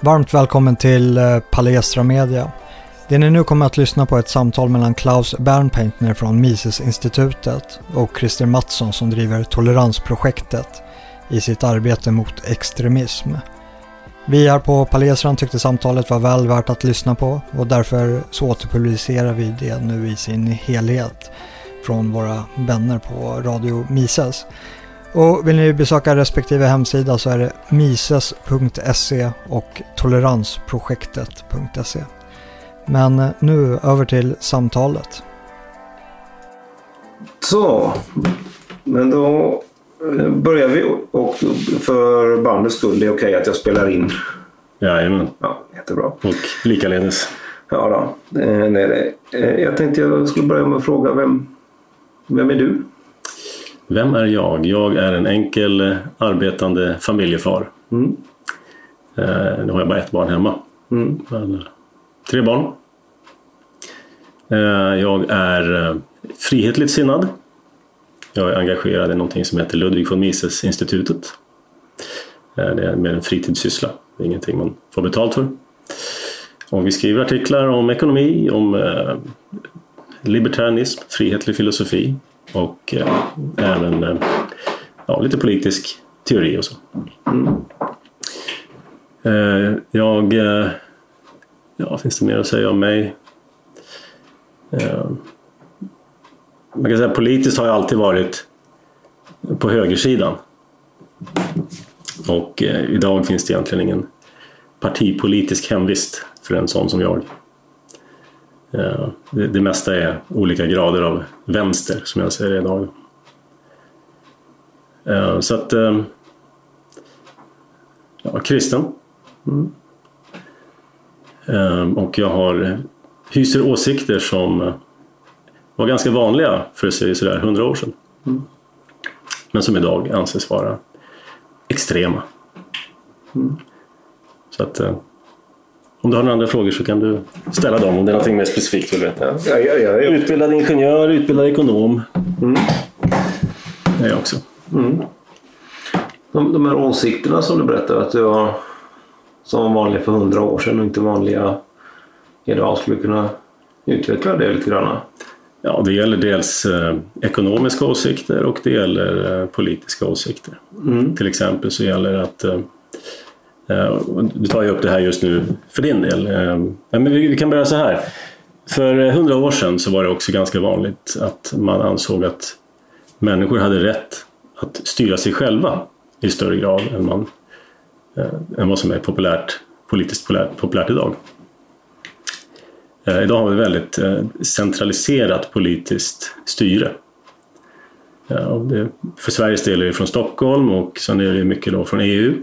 Varmt välkommen till eh, Palestra Media. Det ni nu kommer att lyssna på är ett samtal mellan Klaus Bernpaintner från Mises-institutet och Christer Mattsson som driver Toleransprojektet i sitt arbete mot extremism. Vi här på Palestran tyckte samtalet var väl värt att lyssna på och därför så återpublicerar vi det nu i sin helhet från våra vänner på Radio Mises. Och vill ni besöka respektive hemsida så är det mises.se och toleransprojektet.se. Men nu över till samtalet. Så, men då eh, börjar vi och för bandets skull, det är okej att jag spelar in. Jajamän. Ja, jättebra. Och likaledes. Ja då, eh, det. Eh, Jag tänkte jag skulle börja med att fråga vem, vem är du? Vem är jag? Jag är en enkel eh, arbetande familjefar. Mm. Eh, Nu har jag bara ett barn hemma. Mm. Men, Tre barn. Eh, Jag är eh, frihetligt sinnad. Jag är engagerad i någonting som heter Ludwig von Mises-institutet. Eh, Det är mer en fritidssyssla. Det är ingenting man får betalt för. Och vi skriver artiklar om ekonomi, om eh, libertarianism, frihetlig filosofi och eh, även eh, ja, lite politisk teori och så. Eh, jag... Eh, ja, finns det mer att säga om mig? Eh, man kan säga politiskt har jag alltid varit på högersidan. Och eh, idag finns det egentligen ingen partipolitisk hemvist för en sån som jag. Eh, det, det mesta är olika grader av vänster som jag ser det idag. Eh, så att... Eh, ja, kristen. Mm. Och jag har hyser åsikter som var ganska vanliga för att säga sådär 100 år sedan. Men som idag anses vara extrema. Så att om du har några andra frågor så kan du ställa dem om det är något mer specifikt du vill veta. Ja, ja, ja, ja. Utbildad ingenjör, utbildad ekonom. Det är jag också. De, de här åsikterna som du berättade att du har som var vanliga för hundra år sedan och inte vanliga idag. Skulle du kunna utveckla det lite grann? Ja, det gäller dels eh, ekonomiska åsikter och det gäller eh, politiska åsikter. Till exempel så gäller det att eh, Eh, du tar ju upp det här just nu för din del. Eh, men vi, kan börja så här. För hundra år sedan så var det också ganska vanligt att man ansåg att människor hade rätt att styra sig själva i större grad än, man, eh, än vad som är populärt, politiskt populärt, populärt idag. Idag har vi väldigt centraliserat politiskt styre. Ja, det, för Sveriges del är det från Stockholm och sen är det mycket då från EU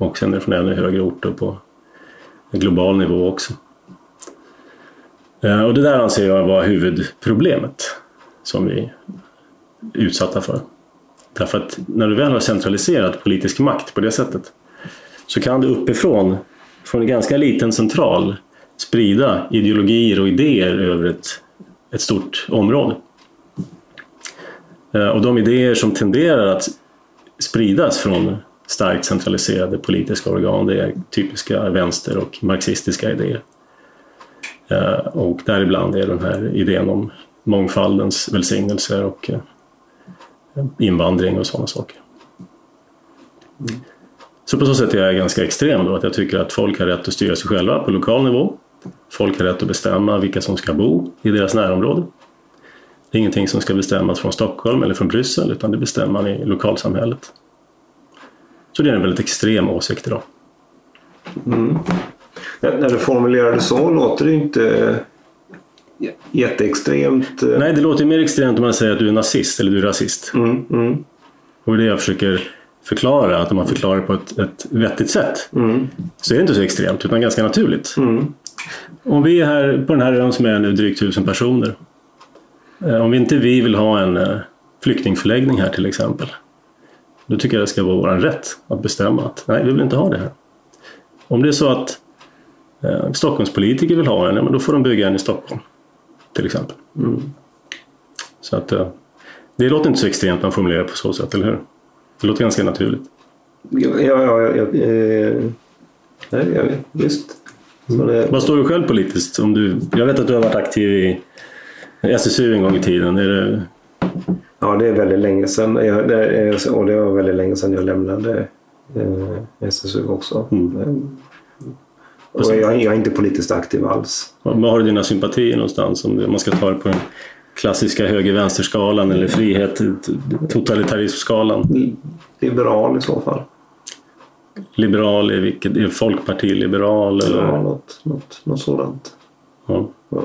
och sen är det från ännu högre orter på global nivå också. Eh, och det där anser jag vara huvudproblemet som vi är utsatta för. Därför att när du väl har centraliserat politisk makt på det sättet så kan du uppifrån, från en ganska liten central, sprida ideologier och idéer över ett, ett stort område. Eh, och de idéer som tenderar att spridas från starkt centraliserade politiska organ det är typiska vänster och marxistiska idéer. Eh, och däribland är den här idén om mångfaldens välsignelser och eh, invandring och sådana saker. Så på så sätt är jag ganska extrem då, att jag tycker att folk har rätt att styra sig själva på lokal nivå. Folk har rätt att bestämma vilka som ska bo i deras närområde. Det är ingenting som ska bestämmas från Stockholm eller från Bryssel utan det bestämmer man i lokalsamhället. Så det är en väldigt extrem åsikt idag. När när du formulerar det så låter det inte jätteextremt. eh, Nej, det låter mer extremt om man säger att du är nazist eller du är rasist. Mm, mm, Och det jag försöker förklara, att om man förklarar på ett, ett vettigt sätt mm, så är det inte så extremt utan ganska naturligt. mm, Om vi är här på den här ön som är nu drygt tusen personer. eh, Om vi inte vi vill ha en eh, flyktingförläggning här till exempel. Då tycker jag det ska vara vår rätt att bestämma att nej, vi vill inte ha det här. Om det är så att eh, Stockholmspolitiker vill ha en, ja, men då får de bygga en i Stockholm. Till exempel. Så att eh, det låter inte så extremt man formulerar på så sätt, eller hur? Det låter ganska naturligt. Ja, ja, ja, ja, eh, gör vi. Visst. Det... Vad står du själv politiskt? Om du, jag vet att du har varit aktiv i SSU en gång i tiden. Är det... Ja, det är väldigt länge sedan. Jag, det är, och det var väldigt länge sedan jag lämnade eh, SSU också. Mm. Och jag, jag, är inte politiskt aktiv alls. Var har du dina sympatier någonstans? Om man ska ta det på den klassiska höger-vänster-skalan eller frihet totalitarism-skalan? Liberal i så fall. Liberal i vilket? Är Folkparti-liberal? Eller? Ja, något, något, något sådant. Ja. ja.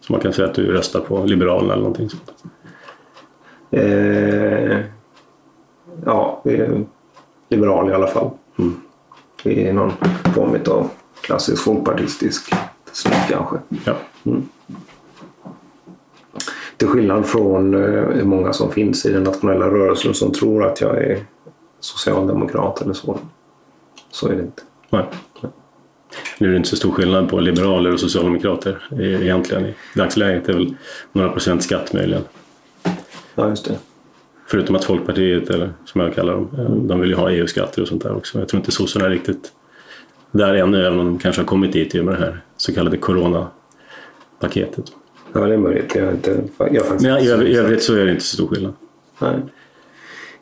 Så man kan säga att du röstar på Liberalerna eller någonting sånt? Eh, ja, vi är liberal i alla fall. Mm. Vi är någon form av klassisk folkpartistisk snitt kanske. Ja. Mm. Till skillnad från eh, många som finns i den nationella rörelsen som tror att jag är socialdemokrat eller så. Så är det inte. Nej. Nu är det inte så stor skillnad på liberaler och socialdemokrater egentligen i dagsläget. Det är väl några procent skatt möjligen. Ja, just det. Förutom att Folkpartiet, eller som jag kallar dem, eh, de vill ju ha EU-skatter och sånt där också. Jag tror inte sossarna är riktigt där ännu, även om de kanske har kommit dit i och med det här så kallade coronapaketet. Ja, det är möjligt. Jag, inte, jag Men i övrigt så är det inte så stor skillnad. Nej.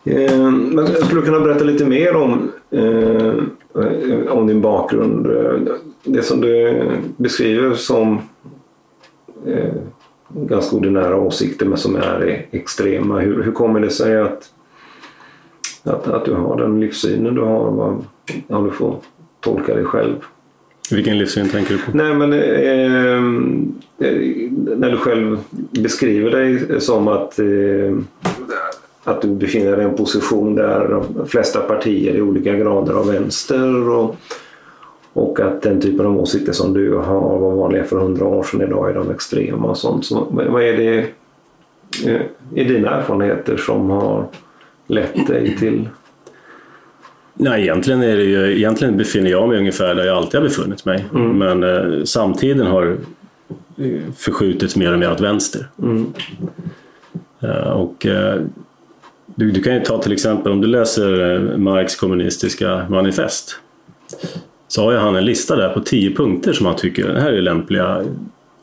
Eh, men jag skulle kunna berätta lite mer om, eh, om din bakgrund. Det som du beskriver som eh, ganska ordinära åsikter men som är extrema. Hur, hur kommer det sig att, att, att du har den livssynen du har? Vad, ja, du får tolka dig själv. Vilken livssyn tänker du på? Nej, men, eh, när du själv beskriver dig som att, eh, att du befinner dig i en position där de flesta partier är olika grader av vänster och, och att den typen av åsikter som du har var vanliga för hundra år sedan idag är de extrema och sånt. Så, vad är det eh, i dina erfarenheter som har lett dig till Nej, egentligen, är det ju, egentligen befinner jag mig ungefär där jag alltid har befunnit mig. Mm. Men eh, samtiden har eh, förskjutits mer och mer åt vänster. Mm. Uh, och, uh, du, du, kan ju ta till exempel om du läser Marx kommunistiska manifest. Så har ju han en lista där på tio punkter som han tycker det här är lämpliga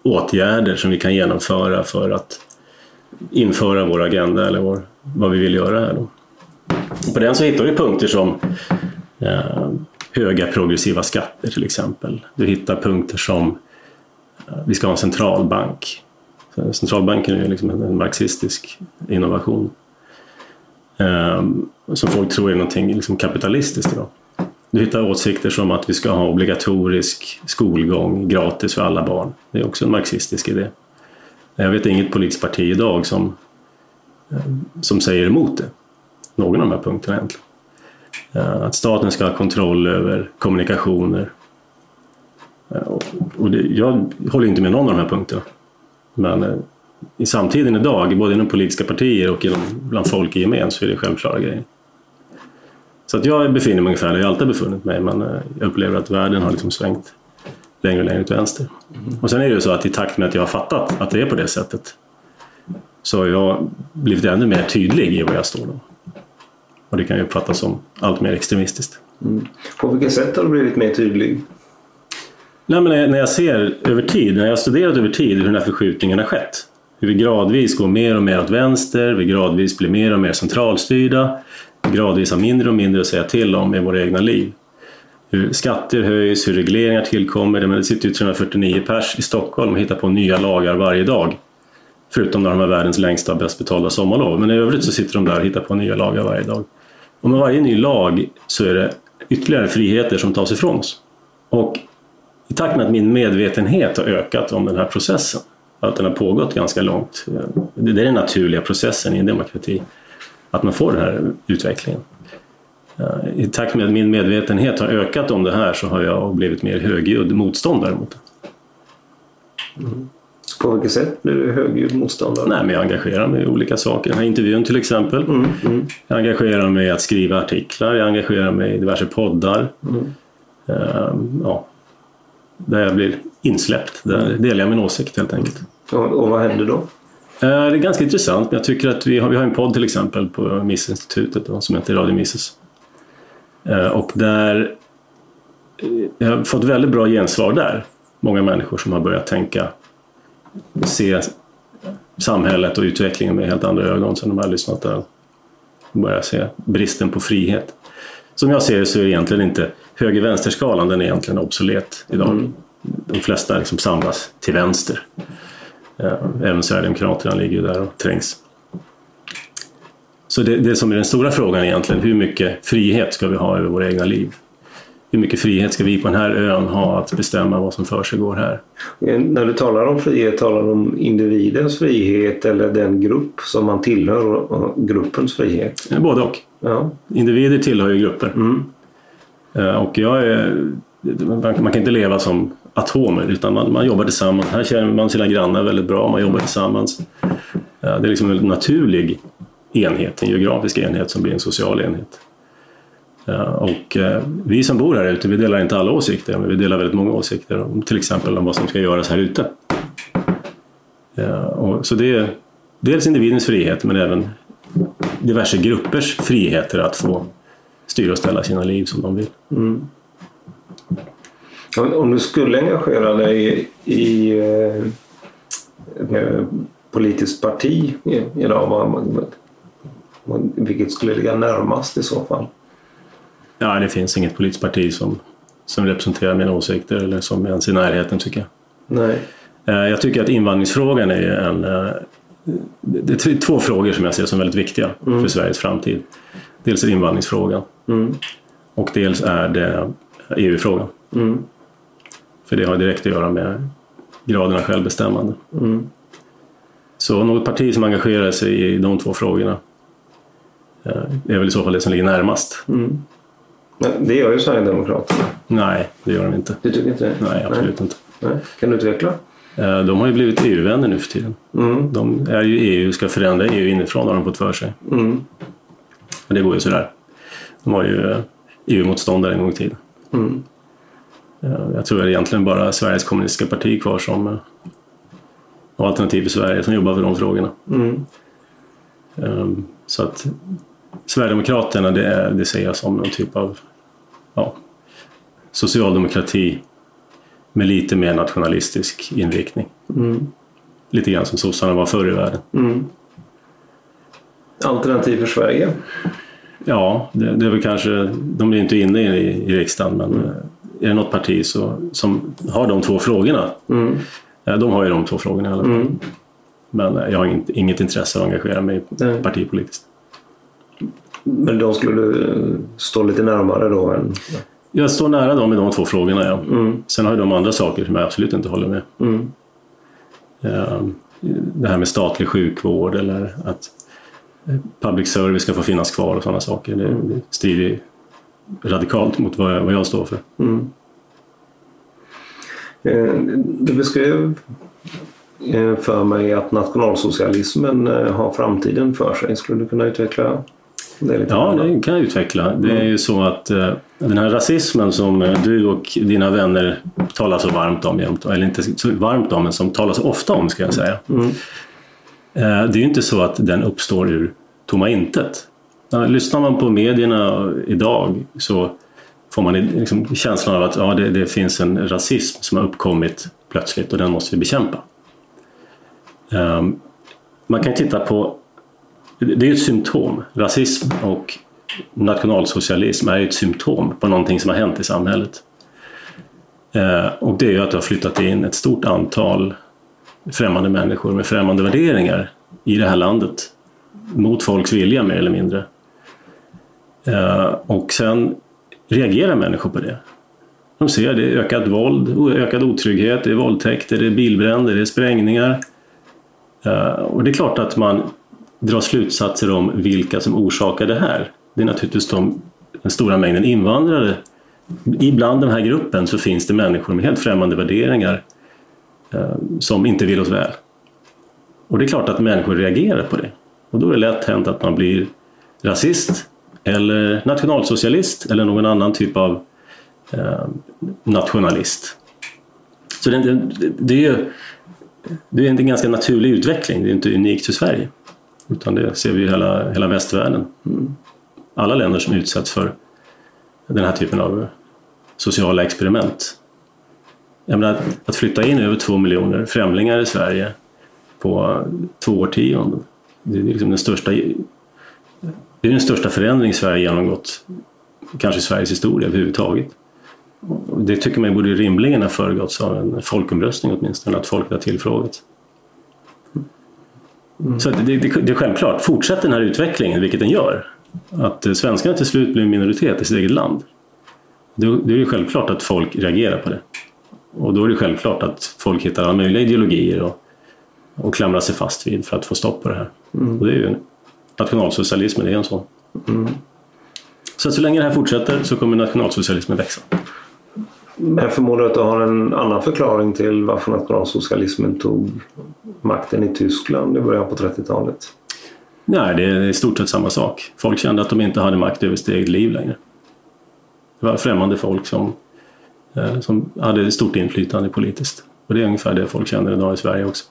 åtgärder som vi kan genomföra för att införa vår agenda eller vår, vad vi vill göra här. Då. På den så hittar du punkter som eh, höga progressiva skatter till exempel. Du hittar punkter som eh, vi ska ha en centralbank. Centralbanken är liksom en marxistisk innovation. Eh, som folk tror är någonting liksom kapitalistiskt idag. Du hittar åsikter som att vi ska ha obligatorisk skolgång gratis för alla barn. Det är också en marxistisk idé. Jag vet inget politiskt parti idag som, eh, som säger emot det någon av de här punkterna egentligen. Eh, att staten ska ha kontroll över kommunikationer. Eh, och det, jag håller inte med någon av de här punkterna. Men i samtiden idag, både inom politiska partier och inom, bland folk i gemen, så är det självklara grejer. Så att jag befinner mig ungefär där jag alltid befunnit mig, men jag upplever att världen har liksom svängt längre och längre till vänster. Mm. Och sen är det ju så att i takt med att jag har fattat att det är på det sättet så har jag blivit ännu mer tydlig i var jag står då. Och det kan ju uppfattas som allt mer extremistiskt. Mm. På vilket sätt har du blivit mer tydlig? Nej, men när jag ser över tid, när jag har studerat över tid hur den här förskjutningen har skett. Hur vi gradvis går mer och mer åt vänster, vi gradvis blir mer och mer centralstyrda, gradvis har mindre och mindre att säga till om i våra egna liv. Hur skatter höjs, hur regleringar tillkommer. Det sitter ju 349 pers i Stockholm och hittar på nya lagar varje dag. Förutom när de har världens längsta och bäst betalda sommarlov. Men i övrigt så sitter de där och hittar på nya lagar varje dag. Och med varje ny lag så är det ytterligare friheter som tas ifrån oss. Och i takt med att min medvetenhet har ökat om den här processen, att den har pågått ganska långt, det är den naturliga processen i en demokrati, att man får den här utvecklingen. I takt med att min medvetenhet har ökat om det här så har jag blivit mer högljudd motståndare mot det. Mm. På vilket sätt blir du högljudd motståndare? Nej, men jag engagerar mig i olika saker. Den här intervjun till exempel. Mm, mm. Jag engagerar mig i att skriva artiklar, jag engagerar mig i diverse poddar. Uh, ja, där jag blir insläppt. Där mm. delar jag min åsikt helt enkelt. Och, och vad händer då? Uh, det är ganska intressant. Jag tycker att vi har, vi har en podd till exempel på Missinstitutet som heter Radio Misses. Uh, och där jag har fått väldigt bra gensvar där. Många människor som har börjat tänka, se samhället och utvecklingen med helt andra ögon sen de har lyssnat där. Börjar se bristen på frihet. Som jag ser det så är egentligen inte höger-vänster-skalan, den är egentligen obsolet idag. Mm. De flesta liksom samlas till vänster. Även Sverigedemokraterna ligger ju där och trängs. Så det, det som är den stora frågan egentligen, hur mycket frihet ska vi ha över våra egna liv? Hur mycket frihet ska vi på den här ön ha att bestämma vad som för sig här? När du talar om frihet, talar du om individens frihet eller den grupp som man tillhör och gruppens frihet? Både och. Ja. Individer tillhör ju grupper. Mm. Eh, och jag är, man kan inte leva som atomer utan man, man jobbar tillsammans. Här känner man sina grannar väldigt bra, man jobbar tillsammans. Det är liksom en naturlig enhet, en geografisk enhet som blir en social enhet. Och eh, vi som bor här ute, vi delar inte alla åsikter, men vi delar väldigt många åsikter om till exempel om vad som ska göras här ute. Så det är dels individens frihet men även diverse gruppers friheter att få styra och ställa sina liv som de vill. Mm. Om du skulle engagera dig i eh, ett politiskt parti idag, vad, vilket skulle ligga närmast i så fall? Ja, det finns inget politiskt parti som, som representerar mina åsikter eller som är ens i närheten tycker jag. Nej. Eh, jag tycker att invandringsfrågan är en... Eh, det är två frågor som jag ser som väldigt viktiga mm. för Sveriges framtid. Dels är invandringsfrågan mm. och dels är det EU-frågan. Mm. För det har direkt att göra med graden av självbestämmande. Mm. Så något parti som engagerar sig i de två frågorna eh, är väl i så fall det som ligger närmast. Mm. Men det gör ju Sverigedemokraterna. Nej, det gör de inte. Du tycker inte det? Nej, absolut Nej. inte. Nej. Kan du utveckla? Eh, de har ju blivit EU-vänner nu för tiden. Mm. De är ju EU, ska förändra EU inifrån har de fått för sig. Mm. Men det går ju sådär. De var ju EU-motståndare en gång i tiden. Mm. Jag tror det är egentligen bara Sveriges kommunistiska parti kvar som eh, har Alternativ för Sverige som jobbar för de frågorna. Mm. Ehm, så att Sverigedemokraterna det, är, det ser jag som någon typ av ja, socialdemokrati med lite mer nationalistisk inriktning. Mm. Lite grann som sossarna var förr i världen. Mm. Alternativ för Sverige? Ja, det, det, är väl kanske, de blir inte inne i, i riksdagen men mm. Är det något parti så, som har de två frågorna, mm. de har ju de två frågorna i alla fall. Mm. Men jag har inget, inget intresse av att engagera mig Nej. partipolitiskt. Men de skulle stå lite närmare då? Än... Jag står nära dem i de två frågorna, ja. Mm. Sen har ju de andra saker som jag absolut inte håller med. Mm. Det här med statlig sjukvård eller att public service ska få finnas kvar och sådana saker. Det, mm. strider radikalt mot vad jag, vad jag står för. Mm. Eh, du beskrev eh, för mig att nationalsocialismen eh, har framtiden för sig. Skulle du kunna utveckla det lite? Ja, det kan jag utveckla. Det är ju så att den här rasismen som du och dina vänner talar så varmt om jämt, eller inte så varmt om, men som talas ofta om ska jag säga. Mm. Det är ju inte så att den uppstår ur tomma intet. Lyssnar man på medierna idag så får man liksom känslan av att ja, det, det, finns en rasism som har uppkommit plötsligt och den måste vi bekämpa. Um, man kan titta på, det är ett symptom, rasism och nationalsocialism är ett symptom på någonting som har hänt i samhället. Uh, och det är ju att det har flyttat in ett stort antal främmande människor med främmande värderingar i det här landet mot folks vilja mer eller mindre. Eh, och sen reagerar människor på det. De ser det är ökat våld, ökad otrygghet, det är våldtäkter, det är bilbränder, det är sprängningar. Eh, och det är klart att man drar slutsatser om vilka som orsakar det här. Det är naturligtvis de, den stora mängden invandrare. Ibland den här gruppen så finns det människor med helt främmande värderingar eh, som inte vill oss väl. Och det är klart att människor reagerar på det. Och då är det lätt hänt att man blir rasist eller nationalsocialist eller någon annan typ av eh, nationalist. Så det, det, det, är ju det är en ganska naturlig utveckling, det är inte unikt för Sverige. Utan det ser vi i hela, hela västvärlden. Mm. Alla länder som utsätts för den här typen av sociala experiment. Jag menar, att flytta in över två miljoner främlingar i Sverige på två årtionden. Det är liksom den största, det är den största förändring Sverige genomgått, kanske i Sveriges historia överhuvudtaget. Det tycker man borde rimligen ha föregåtts av en folkomröstning åtminstone, att folket har tillfrågats. Mm. Så det, det, det, är självklart, fortsätter den här utvecklingen, vilket den gör, att svenskarna till slut blir en minoritet i sitt eget land, då, då är det självklart att folk reagerar på det. Och då är det självklart att folk hittar alla möjliga ideologier och, och klamrar sig fast vid för att få stopp på det här. Mm. Och det är ju nationalsocialismen, är en sån. Mm. Så så länge det här fortsätter så kommer nationalsocialismen växa. Men jag förmodar att du har en annan förklaring till varför nationalsocialismen tog makten i Tyskland i början på 30-talet? Nej, det är i stort sett samma sak. Folk kände att de inte hade makt över sitt eget liv längre. Det var främmande folk som, eh, som hade stort inflytande politiskt. Och det är ungefär det folk känner idag i Sverige också.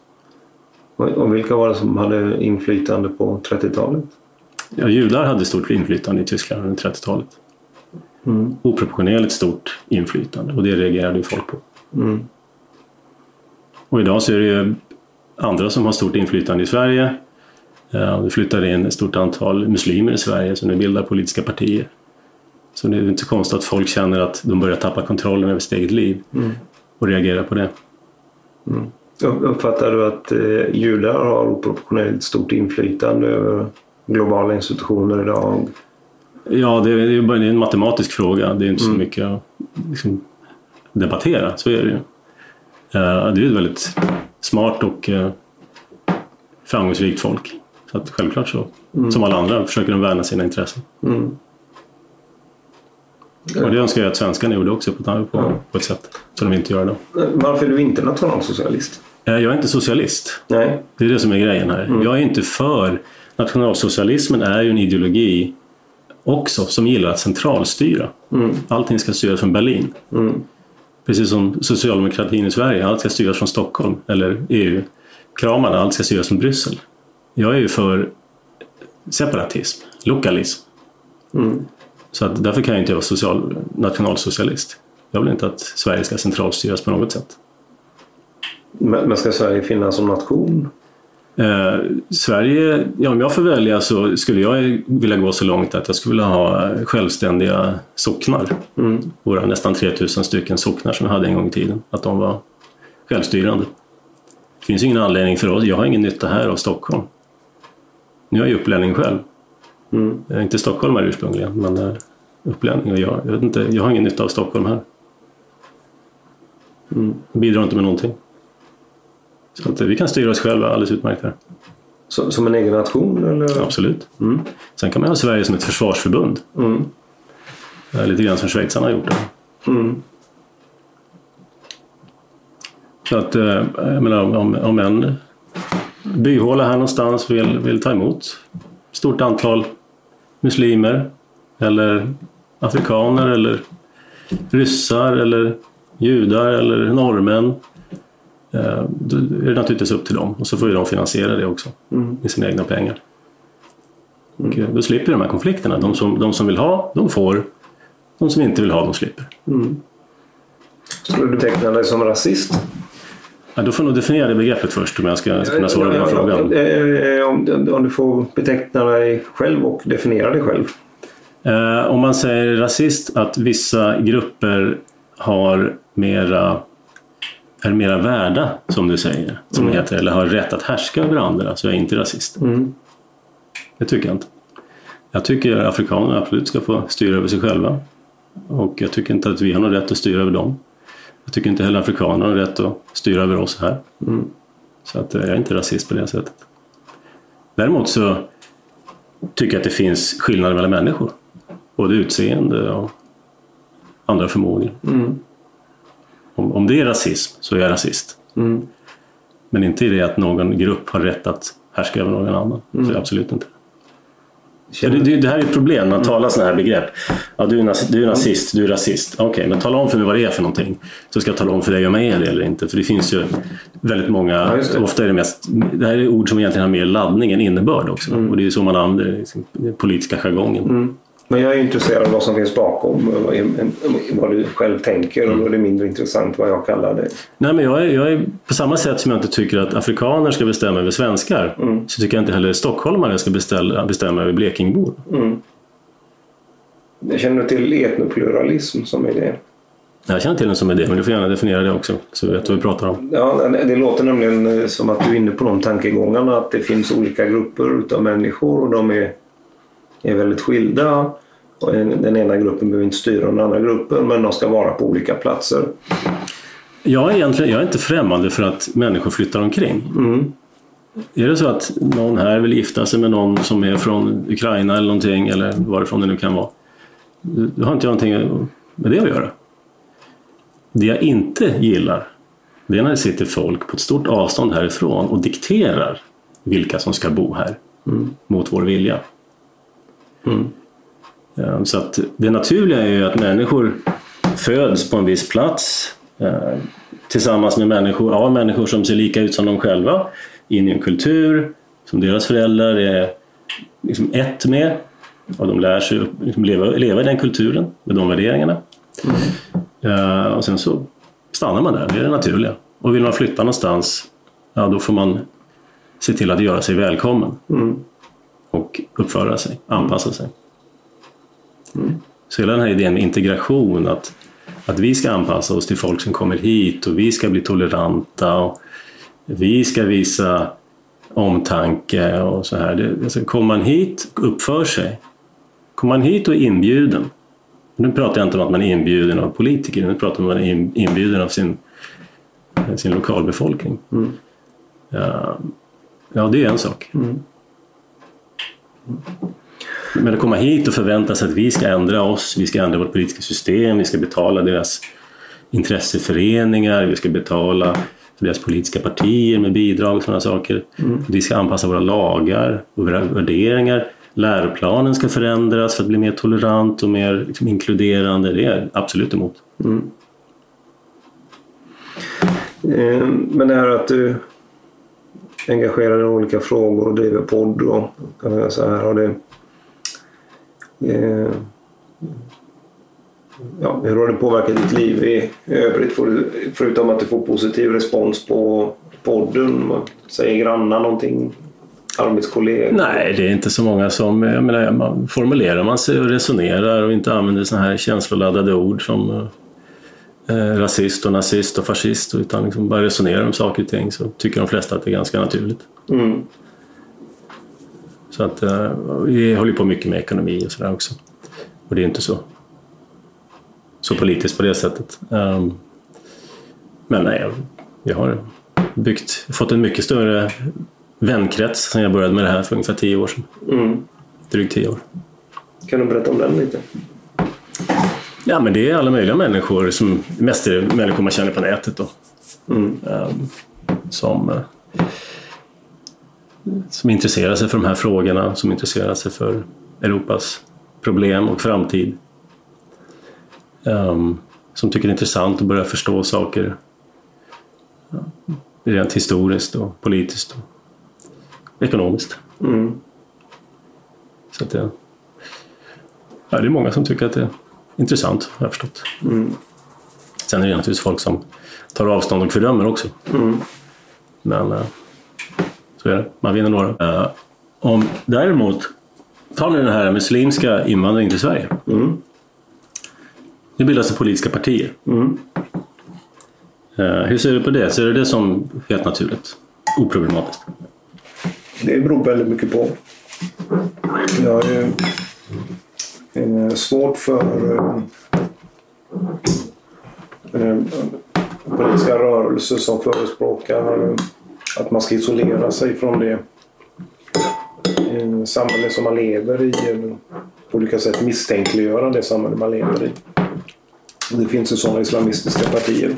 Och vilka var det som hade inflytande på 30-talet? Ja, judar hade stort inflytande i Tyskland under 30-talet. Mm. Oproportionerligt stort inflytande och det reagerade ju folk på. Mm. Och idag så är det ju andra som har stort inflytande i Sverige. Det flyttar in ett stort antal muslimer i Sverige som nu bildar politiska partier. Så det är inte konstigt att folk känner att de börjar tappa kontrollen över sitt eget liv mm. och reagerar på det. Mm. Uppfattar du att eh, judar har oproportionerligt stort inflytande över globala institutioner idag? Ja, det är, det är bara en matematisk fråga. Det är inte mm. så mycket att liksom, debattera, så är det ju. Uh, det är ett väldigt smart och uh, framgångsrikt folk. Så att självklart så, mm. som alla andra, försöker de värna sina intressen. Mm. Och det önskar jag att svenskarna gjorde också på, på, på ett sätt som de inte gör idag. Varför är du inte nationalsocialist? Eh, jag är inte socialist. Nej. Det är det som är grejen här. Mm. Jag är inte för... Nationalsocialismen är ju en ideologi också som gillar att centralstyra. Mm. Allting ska styras från Berlin. Mm. Precis som socialdemokratin i Sverige, allt ska styras från Stockholm eller EU. Kramarna, allt ska styras från Bryssel. Jag är ju för separatism, lokalism. Mm. Så att därför kan jag inte vara social, nationalsocialist. Jag vill inte att Sverige ska centralstyras på något sätt. Men ska Sverige finnas som nation? Eh, Sverige, ja, om jag får välja så skulle jag vilja gå så långt att jag skulle vilja ha självständiga socknar. Mm. Våra nästan 3000 stycken socknar som vi hade en gång i tiden. Att de var självstyrande. Det finns ingen anledning för oss, jag har ingen nytta här av Stockholm. Nu är jag ju upplänning själv. Mm. Jag är inte stockholmare ursprungligen men är upplänning och jag, jag, vet inte, jag har ingen nytta av Stockholm här. Mm. Jag bidrar inte med någonting. Så att vi kan styra oss själva alldeles utmärkt här. Så, som en egen nation? Eller? Absolut. Mm. Sen kan man ha Sverige som ett försvarsförbund. Mm. Lite grann som schweizarna har gjort det. Mm. Så att, eh, jag menar, om, om en byhåla här någonstans vill, vill ta emot stort antal muslimer eller afrikaner eller ryssar eller judar eller norrmän då är det naturligtvis upp till dem och så får ju de finansiera det också mm. med sina egna pengar. Och mm. då slipper de här konflikterna. De som, de som vill ha, de får. De som inte vill ha, de slipper. Mm. Skulle du beteckna dig som rasist? Ja, då får du definiera det begreppet först om jag ska kunna svara på den frågan. Om, om du får beteckna dig själv och definiera dig själv. Eh, om man säger rasist att vissa grupper har mera är mera värda, som du säger, som mm. heter, eller har rätt att härska över andra, så är jag inte rasist. Mm. Det tycker jag inte. Jag tycker att afrikanerna absolut ska få styra över sig själva. Och jag tycker inte att vi har någon rätt att styra över dem. Jag tycker inte heller afrikanerna har rätt att styra över oss här. Mm. Så att eh, jag är inte rasist på det sättet. Däremot så tycker jag att det finns skillnader mellan människor. Både utseende och andra förmågor. Mm. Om, om det är rasism så är jag rasist. Mm. Men inte i det att någon grupp har rätt att härska över någon annan. Mm. Så absolut inte. Ja, det, det, här är ett problem man talar sådana här begrepp. Ja, du, är nazist, du är nazist, du är rasist. Okej, okay, men tala om för mig vad det är för någonting. Så ska jag tala om för dig om jag är det eller inte. För det finns ju väldigt många, ja, ofta är det mest, det här är ord som egentligen har mer laddning än innebörd också. Mm. Och det är så man använder den politiska jargongen. Mm. Men jag är intresserad av vad som finns bakom, vad du själv tänker och då är det mindre intressant vad jag kallar det. Nej, men jag är, jag är på samma sätt som jag inte tycker att afrikaner ska bestämma över svenskar mm. så tycker jag inte heller stockholmare ska beställa, bestämma över blekingbor. Mm. Jag känner till etnopluralism som är det. Jag känner till den som idé, men du får gärna definiera det också så vi vet vad vi pratar om. Ja, det låter nämligen som att du är inne på de tankegångarna att det finns olika grupper av människor och de är, är väldigt skilda. Den ena gruppen behöver inte styra den andra gruppen men de ska vara på olika platser. Jag är, egentligen, jag är inte främmande för att människor flyttar omkring. Mm. Är det så att någon här vill gifta sig med någon som är från Ukraina eller någonting eller varifrån det nu kan vara. Då har inte jag någonting med det att göra. Det jag inte gillar det är när det sitter folk på ett stort avstånd härifrån och dikterar vilka som ska bo här mm. mot vår vilja. Mm. Så att det naturliga är ju att människor föds på en viss plats eh, tillsammans med människor, ja, människor som ser lika ut som de själva in i en kultur som deras föräldrar är liksom ett med och de lär sig liksom leva, leva i den kulturen med de värderingarna. Mm. och sen så stannar man där, det är det naturliga. Och vill man flytta någonstans, ja då får man se till att göra sig välkommen. Mm. Och uppföra sig, anpassa sig. Mm. Så hela den här idén med integration, att, att vi ska anpassa oss till folk som kommer hit och vi ska bli toleranta och vi ska visa omtanke och så här. Det, alltså, kommer man hit och uppför sig, kommer man hit och är inbjuden, nu pratar jag inte om att man är inbjuden av politiker, nu pratar man om att man är inbjuden av sin, sin lokalbefolkning. Mm. Ja, ja, det är en sak. Mm. Men att komma hit och förvänta sig att vi ska ändra oss, vi ska ändra vårt politiska system, vi ska betala deras intresseföreningar, vi ska betala för deras politiska partier med bidrag och sådana saker. Mm. Vi ska anpassa våra lagar och våra värderingar. Läroplanen ska förändras för att bli mer tolerant och mer liksom, inkluderande. Det är jag absolut emot. Mm. Eh, men det här att du engagerar dig i olika frågor och driver podd och så här, har det Eh, ja, hur har det påverkat ditt liv i övrigt? Förutom att du får positiv respons på podden? Säger grannar någonting? Arbetskollegor? Nej, det är inte så många som... Jag menar, man, formulerar man sig och resonerar och inte använder sådana här känsloladdade ord som eh, rasist och nazist och fascist utan liksom bara resonerar om saker och ting så tycker de flesta att det är ganska naturligt. Mm. Så att uh, vi håller på mycket med ekonomi och sådär också. Och det är inte så, så politiskt på det sättet. Um, men nej, jag har byggt, fått en mycket större vänkrets sen jag började med det här för ungefär tio år sedan. Mm. Drygt tio år. Kan du berätta om den lite? Ja, men det är alla möjliga människor, som, mest är det människor man känner på nätet då. Mm. Um, som uh, som intresserar sig för de här frågorna, som intresserar sig för Europas problem och framtid. Um, som tycker det är intressant att börja förstå saker rent historiskt och politiskt och ekonomiskt. Mm. Så att det, ja, det är många som tycker att det är intressant, har jag förstått. Mm. Sen är det naturligtvis folk som tar avstånd och fördömer också. Mm. Men uh, så är det. Man vinner några. Uh, om däremot, tar ni den här muslimska invandringen till Sverige. Mm. Nu bildas det politiska partier. Mm. Uh, hur ser du på det? Ser du det som helt naturligt? Oproblematiskt? Det beror väldigt mycket på. Jag har ju eh, svårt för eh, politiska rörelser som förespråkar att man ska isolera sig från det eh, samhälle som man lever i. Eller på olika sätt misstänkliggöra det samhälle man lever i. Det finns ju sådana islamistiska partier.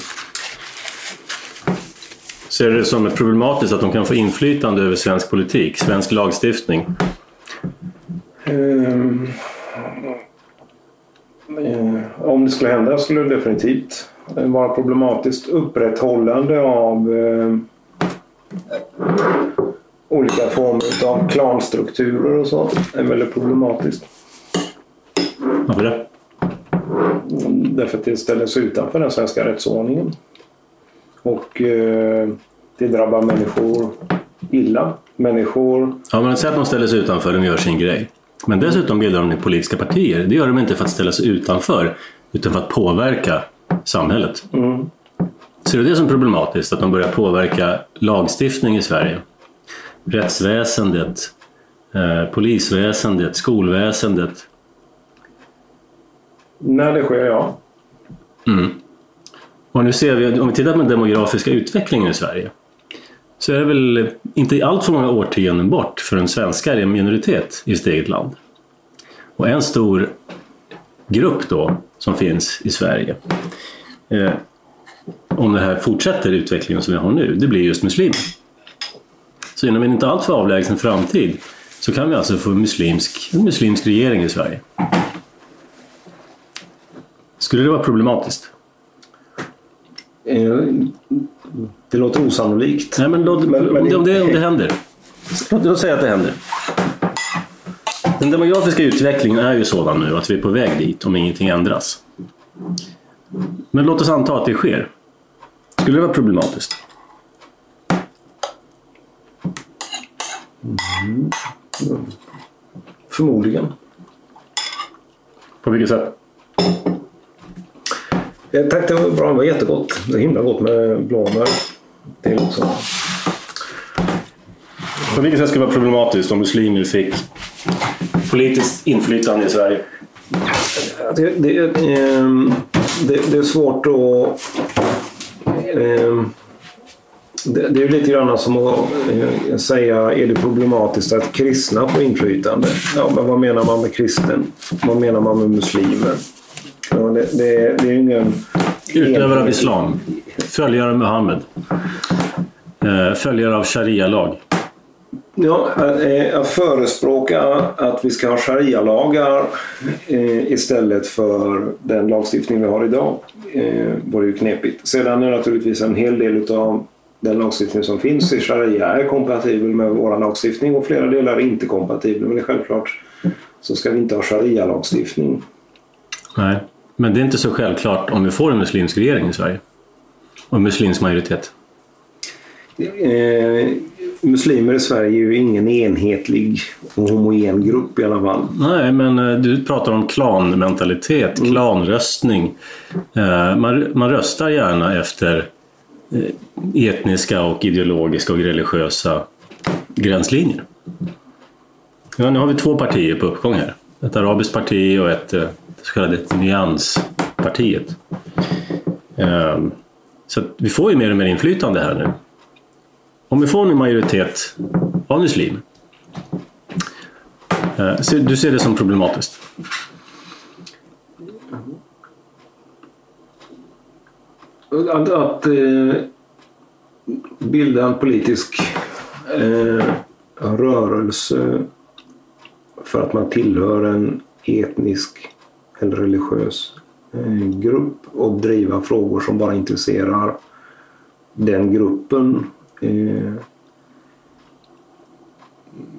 Ser du det som problematiskt att de kan få inflytande över svensk politik, svensk lagstiftning? Um, om det skulle hända skulle det definitivt vara problematiskt. Upprätthållande av uh, olika former av klanstrukturer och så är väldigt problematiskt. Varför det? Därför att det ställer sig utanför den svenska rättsordningen. Och eh, det drabbar människor illa. Människor... Ja, men säg att de ställer sig utanför och gör sin grej. Men dessutom bildar de politiska partier. Det gör de inte för att ställa sig utanför utan för att påverka samhället. Mm. Ser du det som problematiskt? Att de börjar påverka lagstiftning i Sverige? Rättsväsendet, eh, polisväsendet, skolväsendet. När det sker, ja. Mm. Och nu ser vi, om vi tittar på den demografiska utvecklingen i Sverige så är det väl inte allt för många årtionden bort för en svenskar är en minoritet i sitt eget land. Och en stor grupp då som finns i Sverige eh, om det här fortsätter utvecklingen som vi har nu, det blir just muslimer. Så inom en inte alltför avlägsen framtid så kan vi alltså få muslimsk, en muslimsk regering i Sverige. Skulle det vara problematiskt? Eh, det låter osannolikt. Nej, men, låt, Men- men- om, det, om, det, om det händer. Låt, låt säga att det händer. Den demografiska utvecklingen är ju sådan nu att vi är på väg dit om ingenting ändras. Men låt oss anta att det sker. Skulle det vara problematiskt? Förmodligen. På vilket sätt? Eh, tack, det var bra. Det var jättegott. Det är himla gott med blåbär till också. På vilket sätt skulle det vara problematiskt om muslimer fick politiskt inflytande i Sverige? Det, det, ehm, det, det är svårt att... ehm, det, är lite grann som att eh, säga, är det problematiskt att kristna får inflytande? Ja, men vad menar man med kristen? Vad menar man med muslimer? Ja, det, det, det är ingen... Utövare av islam. Följare av Muhammed. Eh, Följare av sharia-lag. Ja, eh, att förespråka att vi ska ha sharia-lagar eh, istället för den lagstiftning vi har idag eh, vore ju knepigt. Sedan är naturligtvis en hel del av den lagstiftning som finns i sharia är kompatibel med vår lagstiftning och flera delar är inte kompatibla. Men självklart så ska vi inte ha sharia-lagstiftning. Nej, men det är inte så självklart om vi får en muslimsk regering i Sverige. Och en muslimsk majoritet. Eh, muslimer i Sverige är ju ingen enhetlig och homogen grupp i alla fall. Nej, men eh, du pratar om klanmentalitet, klanröstning. Eh, Man, man röstar gärna efter eh, etniska och ideologiska och religiösa gränslinjer. Ja, nu har vi två partier på uppgång här. Ett arabiskt parti och ett så kallade nyanspartiet. Så vi får ju mer och mer inflytande här nu. Om vi får en majoritet av muslimer eh, Du ser det som problematiskt? Att, att eh, bilda en politisk eh, rörelse för att man tillhör en etnisk eller religiös eh, grupp och driva frågor som bara intresserar den gruppen eh,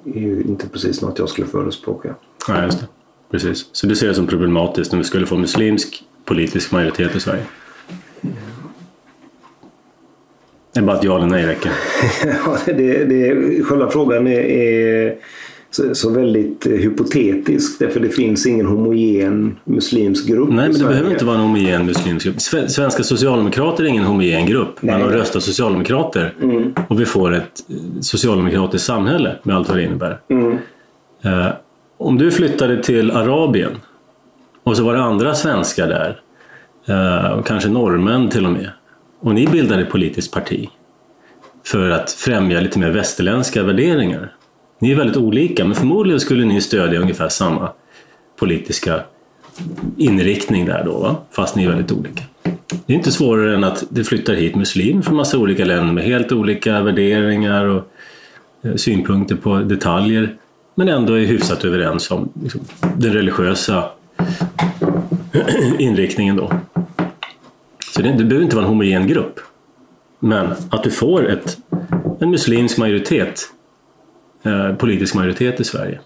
är ju inte precis något jag skulle förespråka. Nej, just det. Precis. Så du ser det som problematiskt om vi skulle få muslimsk politisk majoritet i Sverige? Det är bara ett ja eller nej räcker. Ja, det, det, själva frågan är, är så, så väldigt eh, hypotetisk därför det finns ingen homogen muslimsk grupp Nej, men det behöver inte vara en homogen muslimsk grupp. Sve- Svenska socialdemokrater är ingen homogen grupp. Nej, de nej. röstar socialdemokrater och vi får ett eh, socialdemokratiskt samhälle med allt vad det innebär. Mm. Eh, om du flyttade till Arabien och så var det andra svenskar där, och kanske norrmän till och med, och ni bildade ett politiskt parti för att främja lite mer västerländska värderingar. Ni är väldigt olika, men förmodligen skulle ni stödja ungefär samma politiska inriktning där då, va? fast ni är väldigt olika. Det är inte svårare än att det flyttar hit muslimer från massa olika länder med helt olika värderingar och eh, synpunkter på detaljer men ändå är hyfsat överens om liksom, den religiösa inriktningen då. Så det, det behöver inte vara en homogen grupp. Men att du får ett, en muslimsk majoritet, eh, politisk majoritet i Sverige.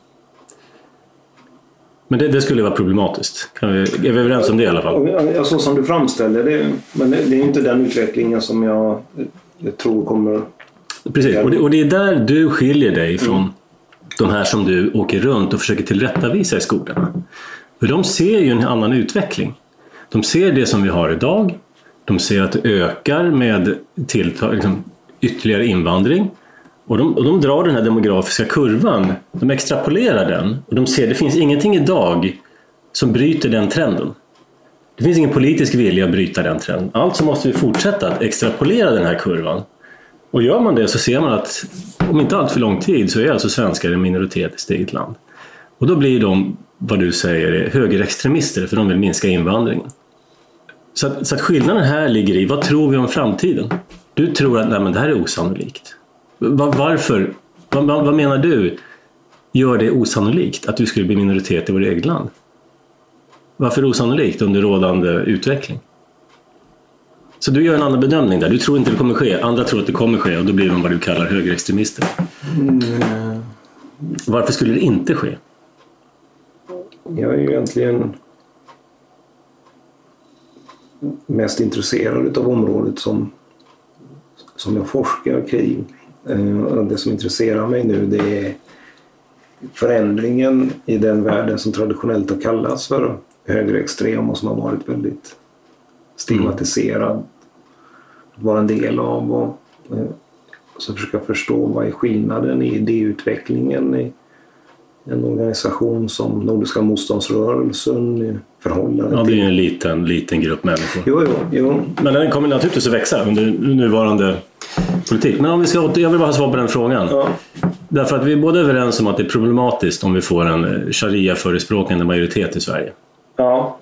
Men det, det skulle vara problematiskt. Kan vi, är vi överens om det i alla fall? Ja, så som du framställer det. Men det, det är inte den utvecklingen som jag, jag tror kommer... Precis, och det, och det är där du skiljer dig från mm. de här som du åker runt och försöker tillrättavisa i skolorna. För de ser ju en annan utveckling. De ser det som vi har idag. De ser att det ökar med tilltag, liksom, ytterligare invandring. Och de, och de drar den här demografiska kurvan, de extrapolerar den och de ser att det finns ingenting idag som bryter den trenden. Det finns ingen politisk vilja att bryta den trenden. Alltså måste vi fortsätta att extrapolera den här kurvan. Och gör man det så ser man att om inte allt för lång tid så är alltså svenskar en minoritet i sitt eget land. Och då blir de, vad du säger, högerextremister för de vill minska invandringen. Så att, så att skillnaden här ligger i, vad tror vi om framtiden? Du tror att nej, men det här är osannolikt. Varför? Vad, vad menar du gör det osannolikt att du skulle bli minoritet i vårt eget land? Varför osannolikt under rådande utveckling? Så du gör en annan bedömning där. Du tror inte det kommer ske. Andra tror att det kommer ske och då blir de vad du kallar högerextremister. Mm. Varför skulle det inte ske? Jag är ju egentligen mest intresserad av området som, som jag forskar kring. Eh, det som intresserar mig nu det är förändringen i den världen som traditionellt har kallats för högerextrem och som har varit väldigt stigmatiserad. Att vara en del av och eh, så försöka förstå vad är skillnaden i idéutvecklingen i en organisation som Nordiska motståndsrörelsen förhållande Ja, det är ju en liten, liten grupp människor. Jo, jo, jo. Men den kommer naturligtvis att växa under nuvarande politik. Men om vi ska, jag vill bara ha svar på den frågan. Ja. Därför att vi är båda överens om att det är problematiskt om vi får en eh, sharia-förespråkande majoritet i Sverige. Ja.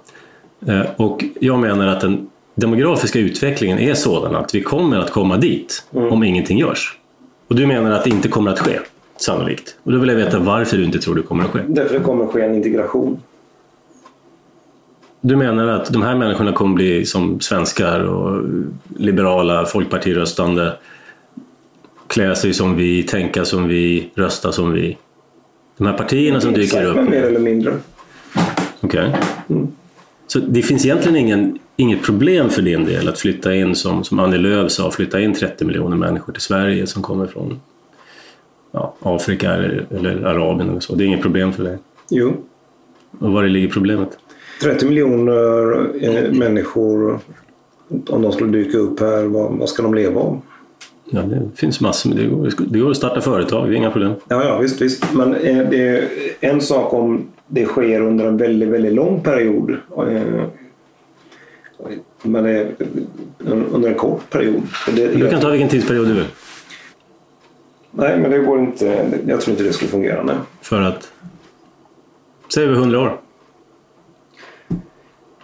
Eh, och jag menar att den demografiska utvecklingen är sådan att vi kommer att komma dit mm. om ingenting görs. Och du menar att det inte kommer att ske, sannolikt. Och då vill jag veta varför du inte tror det kommer att ske. Därför det kommer att ske en integration. Du menar att de här människorna kommer bli som svenskar och liberala folkpartiröstande, klä sig som vi, tänka som vi, rösta som vi? De här partierna som dyker upp? Mer eller mindre. Okej. Okay. Mm. Så det finns egentligen ingen, inget problem för din del att flytta in, som, som Annie Lööf sa, flytta in 30 miljoner människor till Sverige som kommer från ja, Afrika eller, eller Arabien och så. Det är inget problem för dig? Jo. Och var ligger problemet? 30 miljoner eh, människor, om de skulle dyka upp här, vad, vad ska de leva av? Ja, det finns massor. Det går, det går att starta företag, det är inga problem. Ja, ja visst, visst. Men eh, det är en sak om det sker under en väldigt, väldigt lång period. Eh, men det är under en kort period. Det, du kan ta vilken tidsperiod du vill. Nej, men det går inte. Jag tror inte det skulle fungera. Nej. För att? Säger vi 100 år?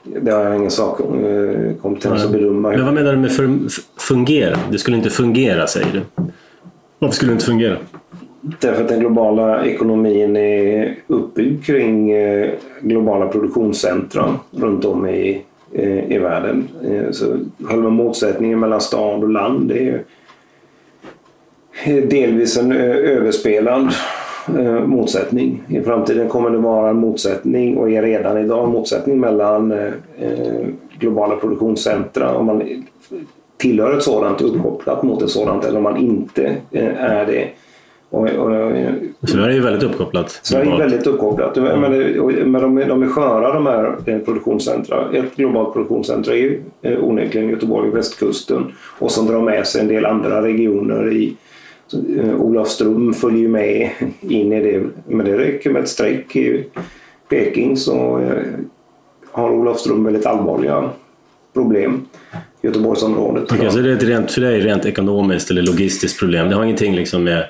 Det har jag ingen sakkompetens att bedöma. Men vad menar du med fungera? Det skulle inte fungera, säger du. Varför skulle det inte fungera? Därför att den globala ekonomin är uppbyggd kring eh, globala produktionscentra runt om i, eh, i världen. Eh, så själva motsättningen mellan stad och land är delvis en överspelad motsättning. I framtiden kommer det vara en motsättning och är redan idag en motsättning mellan globala produktionscentra om man tillhör ett sådant uppkopplat mot ett sådant eller om man inte är det. Och, och, Sverige är väldigt uppkopplat. Sverige är väldigt uppkopplat. Mm. Men, men de, de är sköra de här eh, produktionscentra. Ett globalt produktionscentra är ju eh, onekligen Göteborg och västkusten och som drar med sig en del andra regioner i eh, Olafström följer ju med in i det. Men det räcker med ett streck i Peking så har Olafström väldigt allvarliga problem. Göteborgsområdet. Okay, så det är ett rent, för dig rent ekonomiskt eller logistiskt problem. Det har ingenting liksom med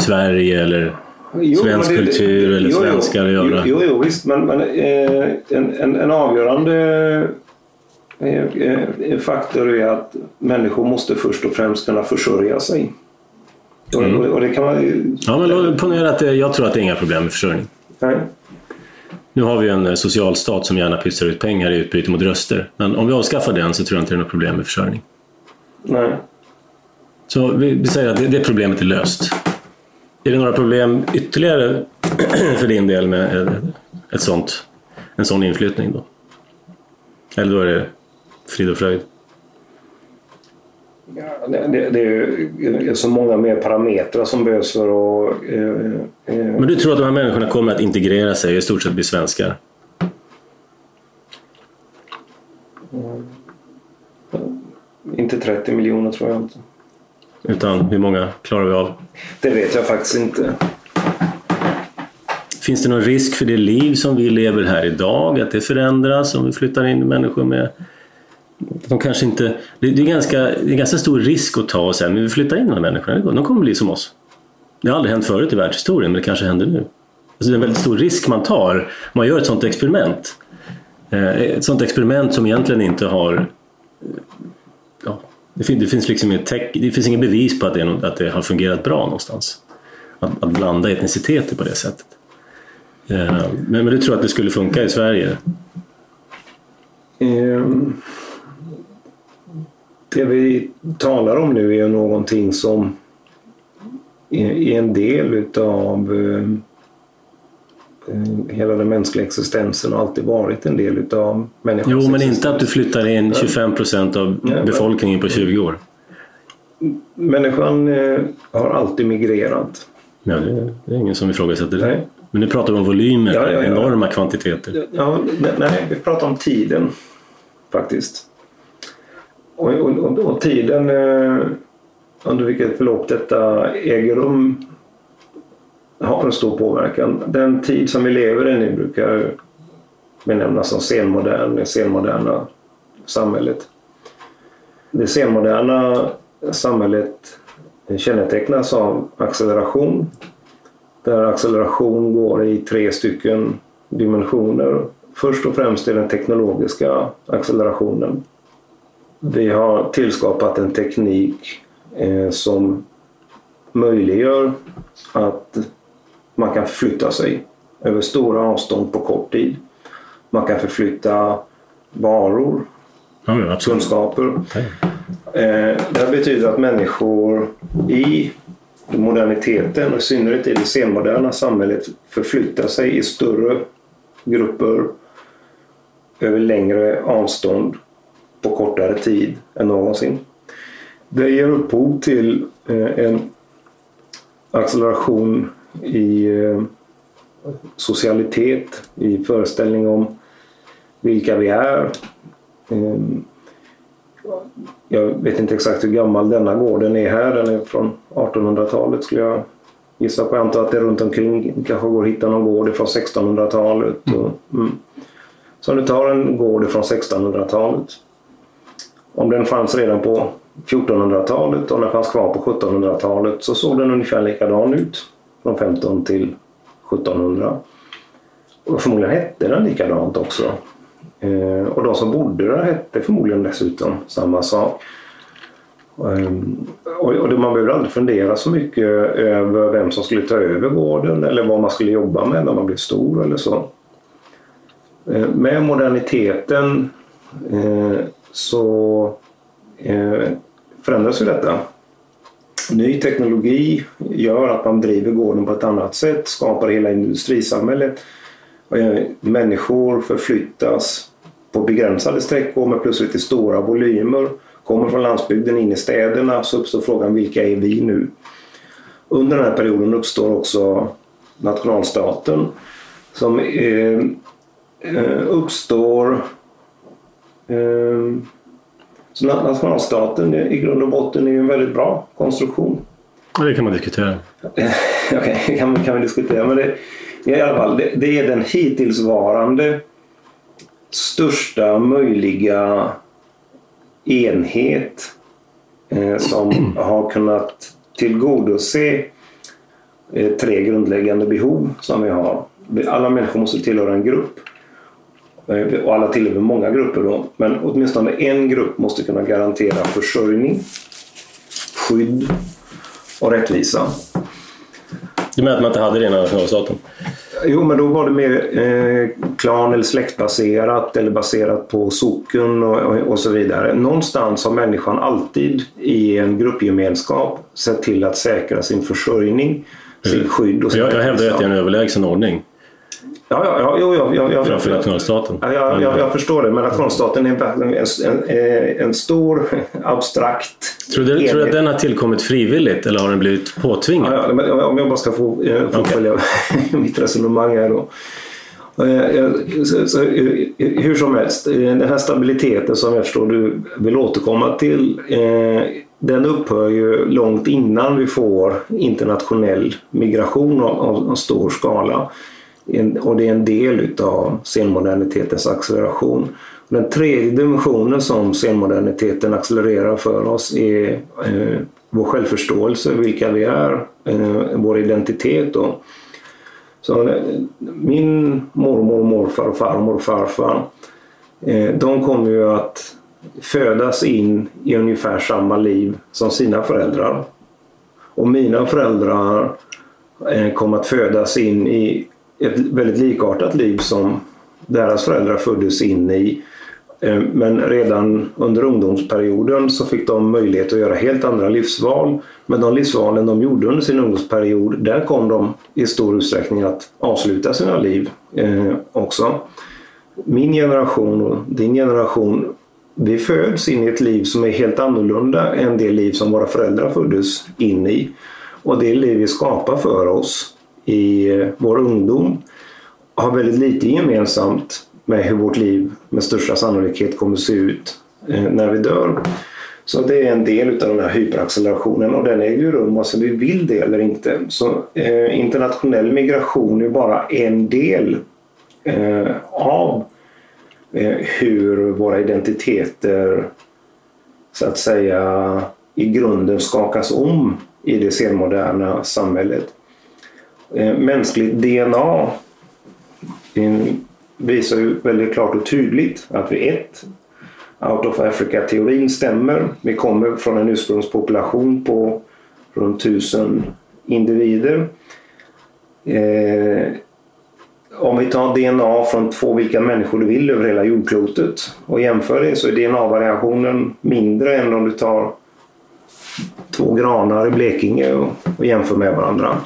Sverige eller jo, svensk det, kultur eller jo, svenskar att göra? Jo, jo visst, men, men eh, en, en, en, avgörande eh, eh, faktor är att människor måste först och främst kunna försörja sig. Mm. Och, och, det kan man, ja, men ponera att det, jag tror att det är inga problem med försörjning. Nej. Nu har vi en eh, socialstat som gärna pytsar ut pengar i utbyte mot röster. Men om vi avskaffar den så tror jag inte det är något problem med försörjning. Nej. Så vi, vi säger att det, det problemet är löst. Är det några problem ytterligare för din del med ett sånt en sån inflyttning då? Eller då är det frid och fröjd? Det, det, är så många mer parametrar som behövs för att... Eh, eh. Men du tror att de här människorna kommer att integrera sig och i stort sett bli svenskar? Mm. Inte 30 miljoner tror jag inte. Utan hur många klarar vi av? Det vet jag faktiskt inte. Finns det någon risk för det liv som vi lever här idag? Att det förändras om vi flyttar in människor med de kanske inte, det är, ganska, det är ganska stor risk att ta och säga men vi flyttar in de här människorna, de kommer bli som oss. Det har aldrig hänt förut i världshistorien, men det kanske händer nu. Alltså det är en väldigt stor risk man tar om man gör ett sådant experiment. Eh, ett sådant experiment som egentligen inte har... Ja, det, finns, det, finns liksom inget det finns inget bevis på att det, att det har fungerat bra någonstans. Att, att blanda etniciteter på det sättet. Eh, men, men du tror att det skulle funka i Sverige? Um det vi talar om nu är någonting som är en del utav eh, eh, hela den mänskliga existensen och alltid varit en del utav människans Jo, men inte att du flyttar in 25 procent av befolkningen på 20 år. Människan eh, har alltid migrerat. Ja, det är ingen som ifrågasätter det. Nej. Men nu pratar vi om volymer, ja, ja, ja. enorma kvantiteter. Ja, nej, vi pratar om tiden faktiskt. Och, och, och tiden eh, under vilket förlopp detta äger rum har en stor påverkan. Den tid som vi lever i nu brukar benämnas som senmodern, det senmoderna samhället. Det senmoderna samhället kännetecknas av acceleration. Där acceleration går i tre stycken dimensioner. Först och främst är den teknologiska accelerationen. Vi har tillskapat en teknik eh, som möjliggör att man kan förflytta sig över stora avstånd på kort tid. Man kan förflytta varor, ja, kunskaper. Ja. Eh, det betyder att människor i moderniteten och i synnerhet i det senmoderna samhället förflyttar sig i större grupper över längre avstånd på kortare tid än någonsin. Det ger upphov till eh, en acceleration i eh, socialitet, i föreställning om vilka vi är. Ehm, jag vet inte exakt hur gammal denna gården är här. Den är från 1800-talet skulle jag gissa på. Jag antar att det är runt omkring kanske går att hitta någon gård från 1600-talet. Mm. Mm. Så du tar en gård från 1600-talet om den fanns redan på 1400-talet och den fanns kvar på 1700-talet så såg den ungefär likadan ut från 15 till 1700. Och förmodligen hette den likadant också. Eh, och de som bodde där hette förmodligen dessutom samma sak. Ehm, och man behöver aldrig fundera så mycket över vem som skulle ta över gården eller vad man skulle jobba med när man blev stor eller så. Eh, med moderniteten eh, så eh, förändras ju detta. Ny teknologi gör att man driver gården på ett annat sätt, skapar hela industrisamhället. Eh, människor förflyttas på begränsade sträckor men plötsligt i stora volymer. Kommer från landsbygden in i städerna så uppstår frågan vilka är vi nu? Under den här perioden uppstår också nationalstaten som eh, eh uppstår så nationalstaten i grund och botten är ju en väldigt bra konstruktion. det kan man diskutera. Okej, okay, kan, kan vi diskutera. Men det, i alla fall, det, det är den hittillsvarande största möjliga enhet eh, som har kunnat tillgodose eh, tre grundläggande behov som vi har. Alla människor måste tillhöra en grupp. Och alla tillhör många grupper då, men åtminstone en grupp måste kunna garantera försörjning, skydd och rättvisa. Du menar att man inte hade det i nationalstaten? Jo, men då var det mer eh, klan eller släktbaserat eller baserat på socken och, och, och, så vidare. Någonstans har människan alltid i en gruppgemenskap sett till att säkra sin försörjning, sin skydd och sin Jag, jag hävdar att det är en överlägsen ordning. Ja, ja, ja, jo, ja, ja, ja, framför nationalstaten. Ja, ja, jag, jag förstår det, men nationalstaten är en, en, en, en stor abstrakt Tror du, tror du att den har tillkommit frivilligt eller har den blivit påtvingad? Ja, ja, men om jag bara ska få, eh, få Okej. följa mitt resonemang här då. Eh, eh, så- så, eh, Hur som helst, eh, den här stabiliteten som jag förstår du vill återkomma till eh, den upphör ju långt innan vi får internationell migration av, av stor skala. Och det är en del utav senmodernitetens acceleration. Den tredje dimensionen som senmoderniteten accelererar för oss är eh, vår självförståelse, vilka vi är, eh, vår identitet. Då. Så eh, min mormor, morfar, farmor och farfar eh, de kommer ju att födas in i ungefär samma liv som sina föräldrar. Och mina föräldrar eh, kommer att födas in i ett väldigt likartat liv som deras föräldrar föddes in i. Eh, men redan under ungdomsperioden så fick de möjlighet att göra helt andra livsval. Men de livsvalen de gjorde under sin ungdomsperiod, där kom de i stor utsträckning att avsluta sina liv eh, också. Min generation och din generation, vi föds in i ett liv som är helt annorlunda än det liv som våra föräldrar föddes in i. Och det liv vi skapar för oss i eh, vår ungdom har väldigt lite gemensamt med hur vårt liv med största sannolikhet kommer att se ut eh, när vi dör. Så det är en del av den här hyperaccelerationen och den äger ju rum vare sig vi vill det eller inte. Så eh, internationell migration är bara en del eh, av eh, hur våra identiteter så att säga i grunden skakas om i det senmoderna samhället. Eh, mänskligt DNA visar ju väldigt klart och tydligt att vi ett Out of Africa-teorin stämmer. Vi kommer från en ursprungspopulation på runt tusen individer. Eh, om vi tar DNA från två vilka människor du vill över hela jordklotet och jämför det så är DNA-variationen mindre än om du tar två granar i Blekinge och, och jämför med varandra.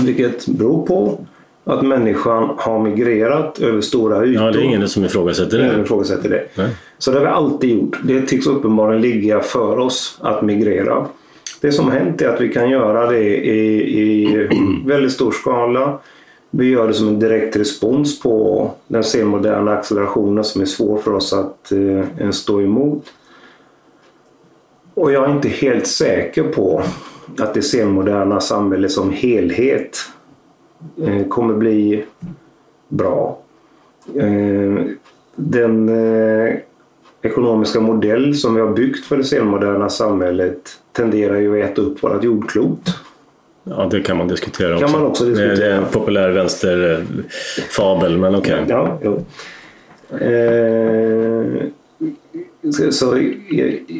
Vilket beror på att människan har migrerat över stora ytor. Ja, det är ingen som ifrågasätter Ingen det. ifrågasätter det. Nej. Så det har vi alltid gjort. Det tycks uppenbarligen ligga för oss att migrera. Det som hänt är att vi kan göra det i, i väldigt stor skala. Vi gör det som en direkt respons på den senmoderna accelerationen som är svår för oss att eh, stå emot. Och jag är inte helt säker på att det senmoderna samhället som helhet eh, kommer bli bra. Eh, den eh, ekonomiska modell som vi har byggt för det senmoderna samhället tenderar ju att äta upp vårt jordklot. Ja, det kan man diskutera också. Kan man också Det- Det är diskutera. en populär vänsterfabel, men okej. Ja, jo. Eh, så,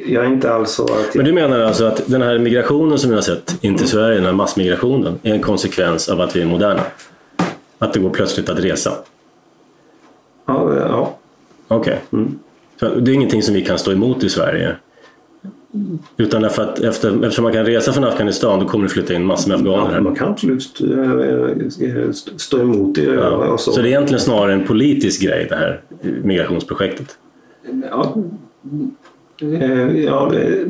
jag, är inte alls så att... Men Jag, du menar alltså att den här migrationen som vi har sett in till Sverige, den här massmigrationen, är en konsekvens av att vi är moderna? Att det går plötsligt att resa? ja, ja. Okej. Mm. Så Det är ingenting som vi kan stå emot i Sverige? Utan därför att efter, eftersom man kan resa från Afghanistan då kommer det flytta in massor med afghaner ja här. man kan absolut eh, st- stå emot det. Ja. Så. Så det är egentligen snarare en politisk grej det här migrationsprojektet? Ja, eh, ja det,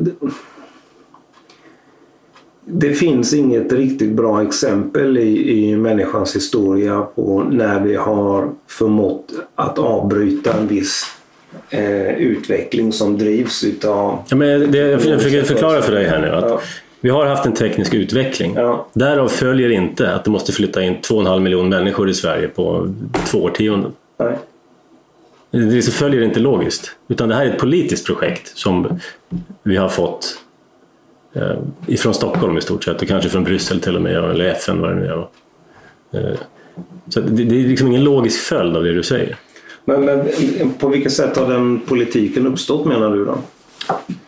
det, finns inget riktigt bra exempel i, i människans historia på när vi har förmått att avbryta en viss eh, utveckling som drivs utav... Ja, men det, jag försöker förklara för dig här nu att Ja. vi har haft en teknisk utveckling. Ja. Därav följer inte att det måste flytta in 2,5 miljoner människor i Sverige på två årtionden. Nej. Det så följer inte logiskt. Utan det här är ett politiskt projekt som vi har fått eh, ifrån Stockholm i stort sett och kanske från Bryssel till och med, eller FN vad det nu är. Eh, så det, det är liksom ingen logisk följd av det du säger. Men, men på vilket sätt har den politiken uppstått menar du då?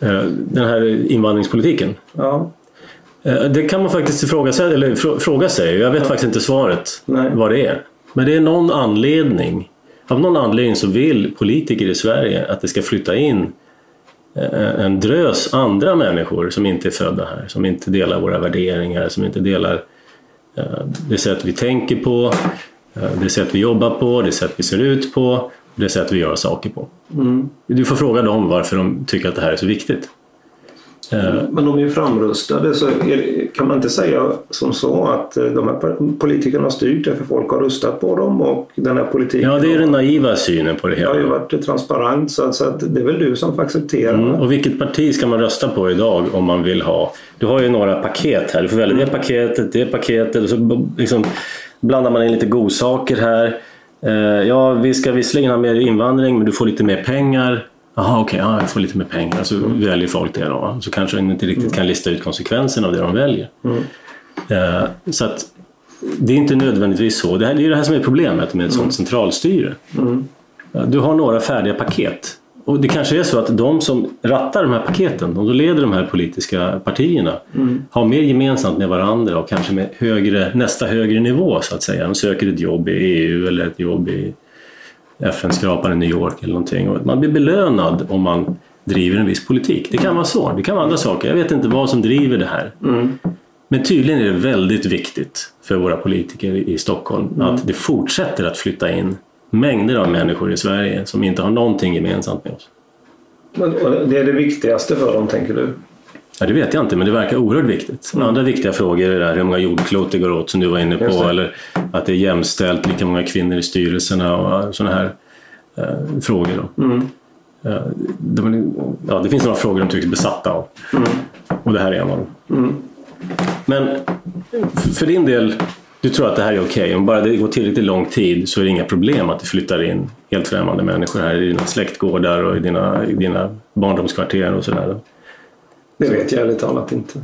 Eh, den här invandringspolitiken. Ja. Eh, Det kan man faktiskt ifrågasätta, eller frå- fråga sig. Jag vet faktiskt inte svaret Nej. vad det är. Men det är någon anledning. Av någon anledning så vill politiker i Sverige att det ska flytta in eh, en drös andra människor som inte är födda här. Som inte delar våra värderingar, som inte delar eh, det sätt vi tänker på. Eh, det sätt vi jobbar på, det sätt vi ser ut på, det sätt vi gör saker på. Mm. Du får fråga dem varför de tycker att det här är så viktigt. Eh, Men de är framrustade så är, kan man inte säga som så att eh, de här politikerna har styrt därför folk har röstat på dem och den här politiken Ja, det är den naiva synen på det hela. Det har ju varit transparent så, så att det är väl du som får acceptera mm. Och vilket parti ska man rösta på idag om man vill ha? Du har ju några paket här. Du får välja mm. det paketet, det paketet och så liksom blandar man in lite godsaker här. Eh, ja, vi ska visserligen ha mer invandring men du får lite mer pengar. Jaha, okej, okay, ja, jag får lite mer pengar. Så mm. väljer folk det då. Så kanske de inte riktigt kan lista ut konsekvenserna av det de väljer. Mm. Uh, så att det är inte nödvändigtvis så. Det, här, det är det här som är problemet med ett sådant mm. centralstyre. Mm. Du har några färdiga paket. Och det kanske är så att de som rattar de här paketen, de som leder de här politiska partierna, mm. har mer gemensamt med varandra och kanske med högre, nästa högre nivå så att säga. De söker ett jobb i EU eller ett jobb i FN-skrapan i New York eller någonting. Och man blir belönad om man driver en viss politik. Det kan vara så, det kan vara andra saker. Jag vet inte vad som driver det här. Mm. Men tydligen är det väldigt viktigt för våra politiker i Stockholm mm. att det fortsätter att flytta in mängder av människor i Sverige som inte har någonting gemensamt med oss. Men det är det viktigaste för dem, tänker du? Ja, det vet jag inte, men det verkar oerhört viktigt. Mm. Andra viktiga frågor är där, hur många jordklot det går åt som du var inne på, eller att det är jämställt, lika många kvinnor i styrelserna och sådana här eh, frågor. Mm. Eh, de, ja, det finns några frågor de tycks besatta av mm. och det här är en av dem. Mm. Men för din del, du tror att det här är okej. Okay. Om bara det går tillräckligt lång tid så är det inga problem att det flyttar in helt främmande människor här i dina släktgårdar och i dina, i dina barndomskvarter och sådär. Det vet jag ärligt talat inte.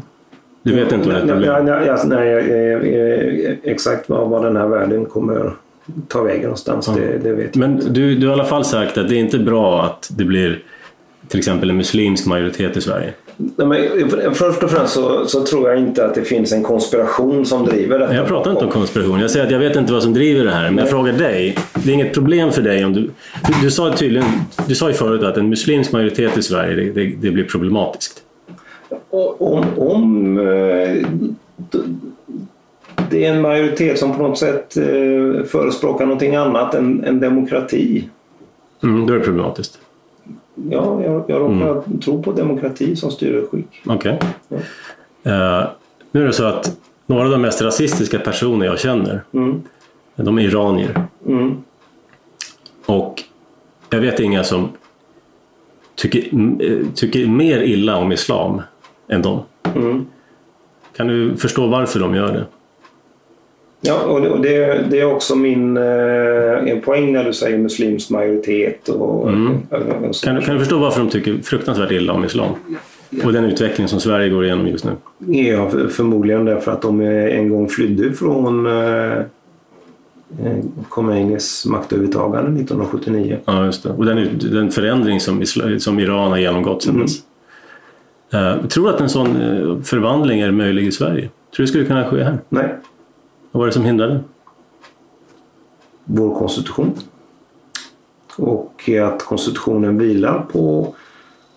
Du vet inte vad det är problem? Nej, nej, nej, exakt vad, vad den här världen kommer ta vägen någonstans, ja. det, det, vet jag Men inte. Du, du har i alla fall sagt att det är inte bra att det blir till exempel en muslimsk majoritet i Sverige? Nej, men först och främst så, så, tror jag inte att det finns en konspiration som driver detta. Jag pratar inte om konspiration. Jag säger att jag vet inte vad som driver det här. Men jag frågar dig. Det är inget problem för dig om du... Du, du sa, tydligen, du sa ju förut att en muslimsk majoritet i Sverige det, det, det blir problematiskt om, om eh, det är en majoritet som på något sätt eh, förespråkar någonting annat än, än demokrati. Mm, då är det problematiskt. Ja, jag, jag råkar mm. tro på demokrati som styrelseskick. Okej. Okay. Ja. Uh, nu är det så att några av de mest rasistiska personer jag känner, mm. de är iranier. Mm. Och jag vet inga som tycker, tycker mer illa om islam än dem. Mm. Kan du förstå varför de gör det? Ja, och det, det är också min eh, en poäng när du säger muslimsk majoritet. Och, mm. kan, du, kan du förstå varför de tycker fruktansvärt illa om islam? Och den utveckling som Sverige går igenom just nu? Ja, förmodligen därför att de en gång flydde från eh, eh Khomeinis maktövertagande 1979. Ja, just det. Och den, den förändring som, som Iran har genomgått sedan mm. Uh, tror du att en sån uh, förvandling är möjlig i Sverige? Tror du det skulle kunna ske här? Nej. Vad var det som hindrade? Vår konstitution. Och att konstitutionen vilar på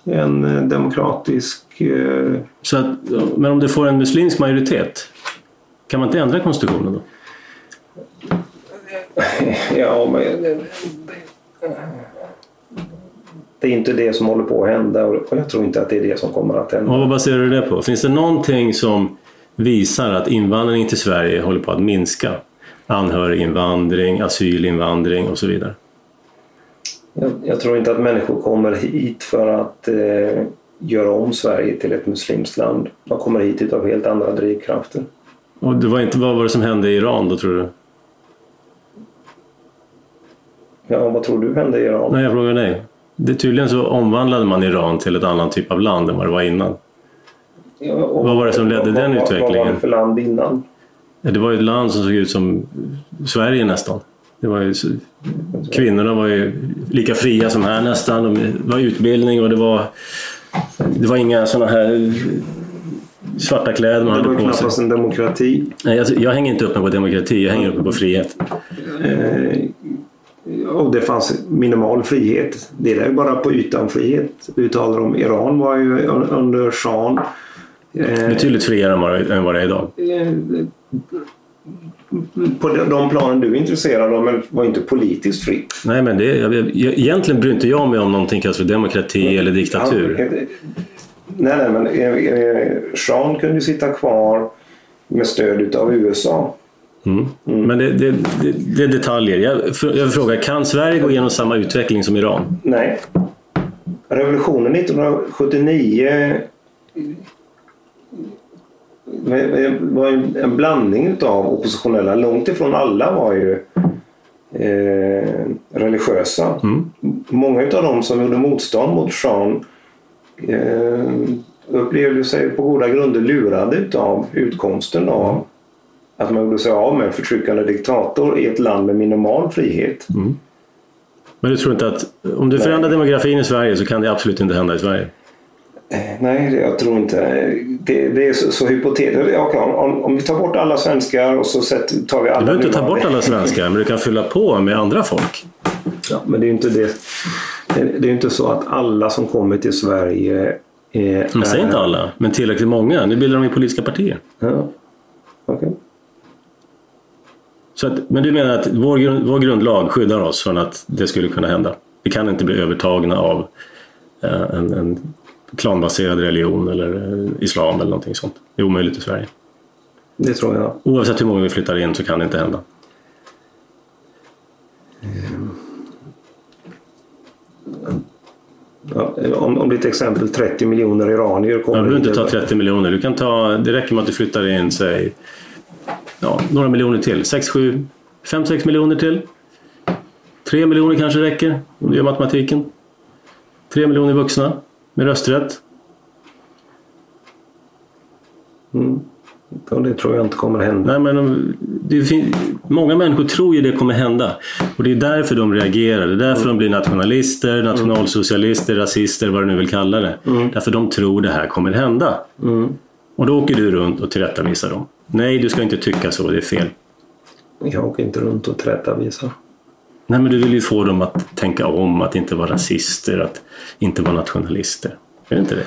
en eh, demokratisk... Uh... Så att, men om du får en muslimsk majoritet, kan man inte ändra konstitutionen då? Ja, men det är inte det som håller på att hända och jag tror inte att det är det som kommer att hända. Och vad baserar du det på? Finns det någonting som visar att invandringen till Sverige håller på att minska? Anhöriginvandring, asylinvandring och så vidare. Jag, jag tror inte att människor kommer hit för att eh, göra om Sverige till ett muslimskt land. De kommer hit av helt andra drivkrafter. Och det var inte, vad var det som hände i Iran då tror du? Ja, vad tror du hände i Iran? Nej, jag frågar dig. Det, tydligen så omvandlade man Iran till ett annat typ av land än vad det var innan. Ja, vad var det som ledde den vad, utvecklingen? Vad var det för land innan? Det var ett land som såg ut som Sverige nästan. Det var ju, kvinnorna var ju lika fria som här nästan. Det var utbildning och det var, det var inga sådana här svarta kläder man hade på sig. Det var knappast en demokrati. Nej, jag, jag hänger inte upp mig på demokrati, jag hänger upp mig på frihet. Eh, och det fanns minimal frihet. Det är bara på ytan frihet. Vi talar om Iran var ju under shahen. Eh, Betydligt friare än vad det är idag. Eh, på de planen du är intresserad av men var inte politiskt fritt. Nej, men det, jag, jag, egentligen bryr inte jag mig om någonting kallas för demokrati mm. eller diktatur. Ja, nej, nej, men eh, Jean kunde ju sitta kvar med stöd av USA. Mm. Mm. Men det, det, det, det, är detaljer. Jag, jag frågar, kan Sverige gå igenom samma utveckling som Iran? Nej. Revolutionen 1979 var en blandning av oppositionella. Långt ifrån alla var ju eh, religiösa. Mm. Många av dem som gjorde motstånd mot Jean eh, upplevde sig på goda grunder lurade av utkomsten av att man gjorde sig av med en förtryckande diktator i ett land med minimal frihet. Mm. Men du tror inte att om du förändrar demografin i Sverige så kan det absolut inte hända i Sverige? Eh, nej, jag tror inte det. Det är så, så hypotetiskt. Okay, om, om, vi tar bort alla svenskar och så set, tar vi alla... Du behöver inte ta bort alla svenskar, men du kan fylla på med andra folk. Ja, men det är ju inte det. Det är inte så att alla som kommer till Sverige är... Men säg inte alla, men tillräckligt många. Nu bildar de ju politiska partier. Ja, okay. Så att, men du menar att vår, vår grundlag skyddar oss från att det skulle kunna hända? Vi kan inte bli övertagna av eh, en, en klanbaserad religion eller eh, islam eller någonting sånt. Det är omöjligt i Sverige. Det tror jag. Oavsett hur många vi flyttar in så kan det inte hända. Ja, om, om ditt exempel 30 miljoner iranier kommer... Du behöver inte ta 30 miljoner. Du kan ta, det räcker med att du flyttar in säg, ja, några miljoner till. 6, 7, 5, 6 miljoner till. 3 miljoner kanske räcker om du gör matematiken. 3 miljoner vuxna med rösträtt. Mm. det tror jag inte kommer hända. Nej, men det många människor tror ju det kommer hända. Och det är därför de reagerar. Det är därför mm. de blir nationalister, nationalsocialister, rasister, vad du nu vill kalla det. Mm. Därför de tror det här kommer hända. Mm. Och då åker du runt och tillrättavisar dem. Nej, du ska inte tycka så, det är fel. Jag åker inte runt och tillrättavisar. Nej, men du vill ju få dem att tänka om, att inte vara rasister, att inte vara nationalister. Är det inte det?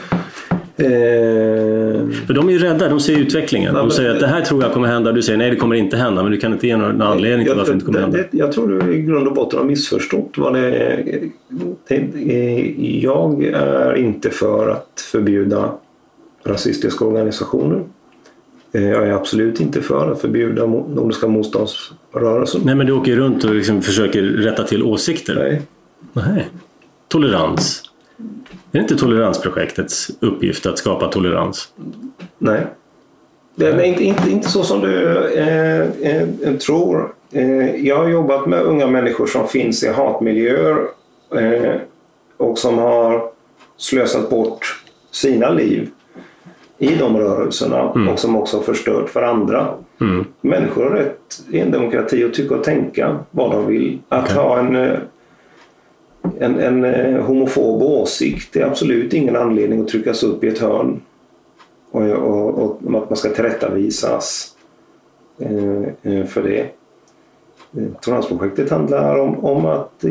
Eh... För de är ju rädda, de ser utvecklingen. De säger att det här tror jag kommer hända. Du säger nej, det kommer inte hända. Men du kan inte ge någon anledning till varför det inte kommer hända. Jag tror du i grund och botten har missförstått vad det är. Jag är inte för att förbjuda rasistiska organisationer. Eh, jag är absolut inte för att förbjuda Nordiska motståndsrörelsen. Nej, men du åker runt och liksom försöker rätta till åsikter? Nej. Nej. Tolerans? Är det inte toleransprojektets uppgift att skapa tolerans? Nej. Det är inte, inte, inte så som du eh, eh, tror. Eh, jag har jobbat med unga människor som finns i hatmiljöer eh, och som har slösat bort sina liv i de rörelserna mm. och som också har förstört för andra. Mm. Människor har rätt i en demokrati att tycka och tänka vad de vill. Att okay. ha en, eh, en, en eh, homofob åsikt är absolut ingen anledning att tryckas upp i ett hörn och, och, och att man ska tillrättavisas eh, för det. Toleransprojektet handlar om, om att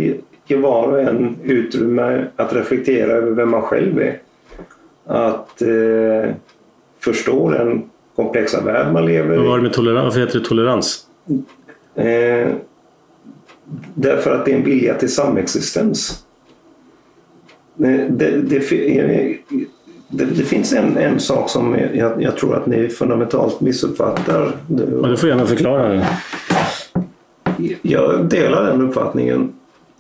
ge var och en utrymme att reflektera över vem man själv är. Att eh, förstå den komplexa värld man lever i. Vad var det med tolerans? Varför heter det tolerans? Eh, därför att det är en vilja till samexistens. Det, det, det, det finns en, en sak som jag, jag, tror att ni fundamentalt missuppfattar. Ja, du får gärna förklara det. Jag delar den uppfattningen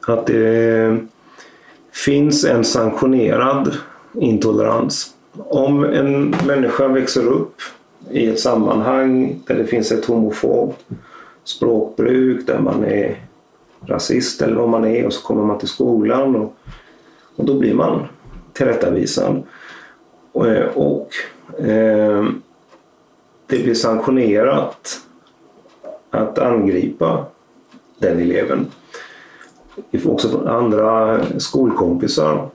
att det finns en sanktionerad intolerans om en människa växer upp i ett sammanhang där det finns ett homofobt språkbruk, där man är rasist eller vad man är och så kommer man till skolan och, och då blir man tillrättavisad. Och, och eh, det blir sanktionerat att angripa den eleven. Vi får också andra skolkompisar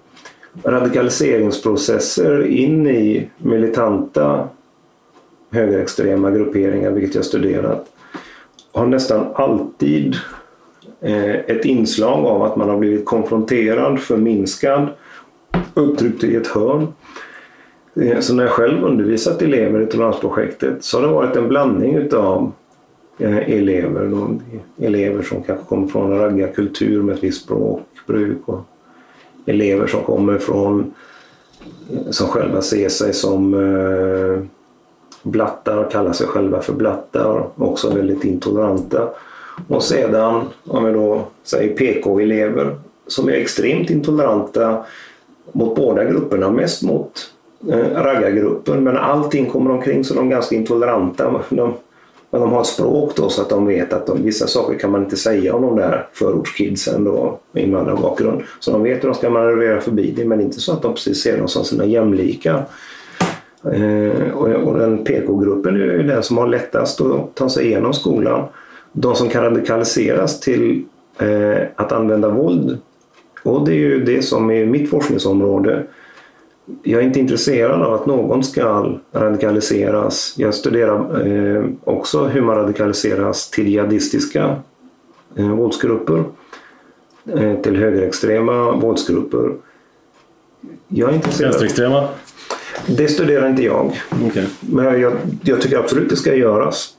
radikaliseringsprocesser in i militanta högerextrema grupperingar, vilket jag studerat, har nästan alltid eh, ett inslag av att man har blivit konfronterad, förminskad, upptryckt i ett hörn. Eh, så när jag själv undervisat elever i toleransprojektet så har det varit en blandning utav eh, elever. Elever som kanske kommer från en raggarkultur med ett visst språkbruk och elever som kommer från som själva ser sig som eh, blattar och kallar sig själva för blattar. Också väldigt intoleranta. Och sedan, om vi då säger PK-elever som är extremt intoleranta mot båda grupperna, mest mot eh, raggargruppen. Men allting kommer omkring så de är ganska intoleranta. De, men de har ett språk då så att de vet att de, vissa saker kan man inte säga om de där förortskidsen då, med invandrarbakgrund. Så de vet hur de ska manövrera förbi det men inte så att de precis ser dem som sina jämlika. Eh, och, och den PK-gruppen är ju den som har lättast att ta sig igenom skolan. De som kan radikaliseras till eh, att använda våld och det är ju det som är mitt forskningsområde jag är inte intresserad av att någon ska radikaliseras. Jag studerar eh, också hur man radikaliseras till jihadistiska eh, våldsgrupper, eh, till högerextrema våldsgrupper. Jag är intresserad. Vänsterextrema? Det studerar inte jag. Okay. Men jag, jag tycker absolut det ska göras.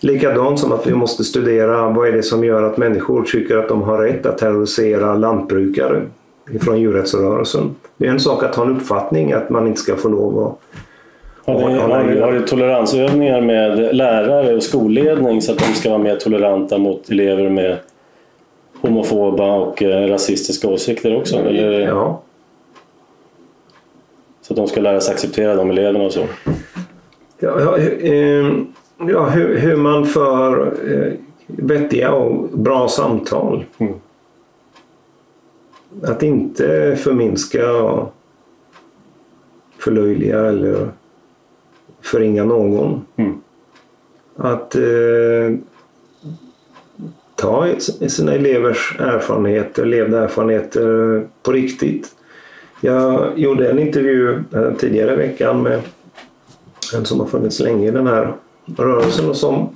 Likadant som att vi måste studera vad är det som gör att människor tycker att de har rätt att terrorisera lantbrukare från djurrättsrörelsen. Det är en sak att ha en uppfattning att man inte ska få lov att har du, har, har du toleransövningar med lärare och skolledning så att de ska vara mer toleranta mot elever med homofoba och eh, rasistiska åsikter också? Eller? Ja. Så att de ska lära sig acceptera de eleverna och så? Ja, ja, eh, ja hur, hur, man för eh, vettiga och bra samtal. Mm att inte förminska och förlöjliga eller förringa någon. Mm. Att eh, ta sina elevers erfarenheter, levda erfarenheter på riktigt. Jag gjorde en intervju eh, tidigare i veckan med en som har funnits länge i den här rörelsen och som,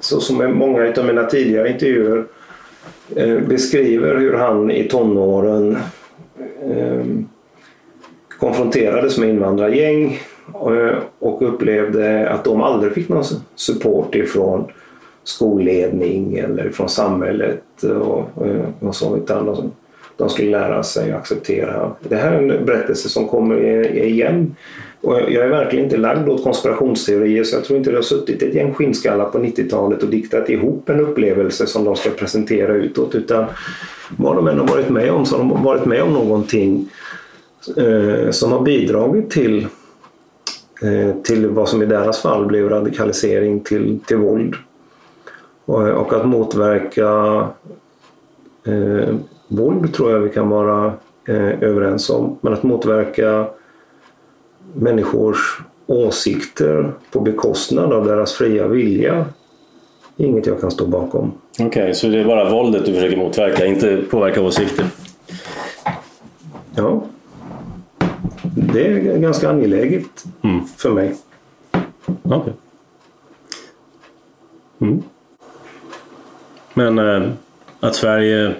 så som med många av mina tidigare intervjuer Eh, beskriver hur han i tonåren ehm, konfronterades med invandrargäng eh, och upplevde att de aldrig fick någon support ifrån skolledning eller från samhället och, eh, och så, utan de skulle lära sig att acceptera. Det här är en berättelse som kommer igen och jag är verkligen inte lagd åt konspirationsteorier så jag tror inte det har suttit ett gäng skinnskallar på 90-talet och diktat ihop en upplevelse som de ska presentera utåt utan vad de än har varit med om så har de varit med om någonting eh, som har bidragit till, eh, till vad som i deras fall blev radikalisering till, till våld. Och, och att motverka eh, våld tror jag vi kan vara eh, överens om men att motverka människors åsikter på bekostnad av deras fria vilja inget jag kan stå bakom. Okej, okay, så det är bara våldet du försöker motverka, inte påverka åsikter? Ja. Det är ganska angeläget mm. för mig. Okej. Okay. Mm. Men äh, att Sverige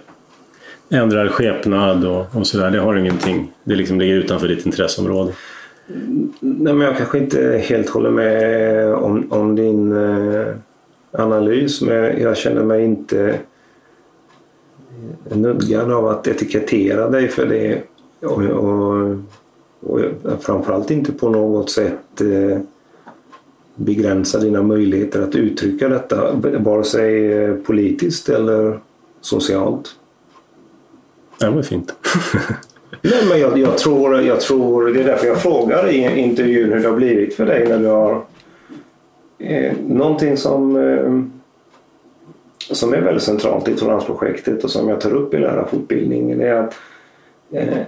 ändrar skepnad och, och sådär, det har ingenting, det liksom ligger utanför ditt intresseområde? Nej, men jag kanske inte helt håller med om, om din eh, analys men jag känner mig inte nödgad av att etikettera dig för det och, och, och framförallt inte på något sätt eh, begränsa dina möjligheter att uttrycka detta vare sig eh, politiskt eller socialt. Ja, det var fint. Nej, men jag, jag, tror, jag tror, det är därför jag frågar i intervjun hur det har blivit för dig när du har eh, någonting som, eh, som är väldigt centralt i toleransprojektet och som jag tar upp i lärarfortbildningen är att eh,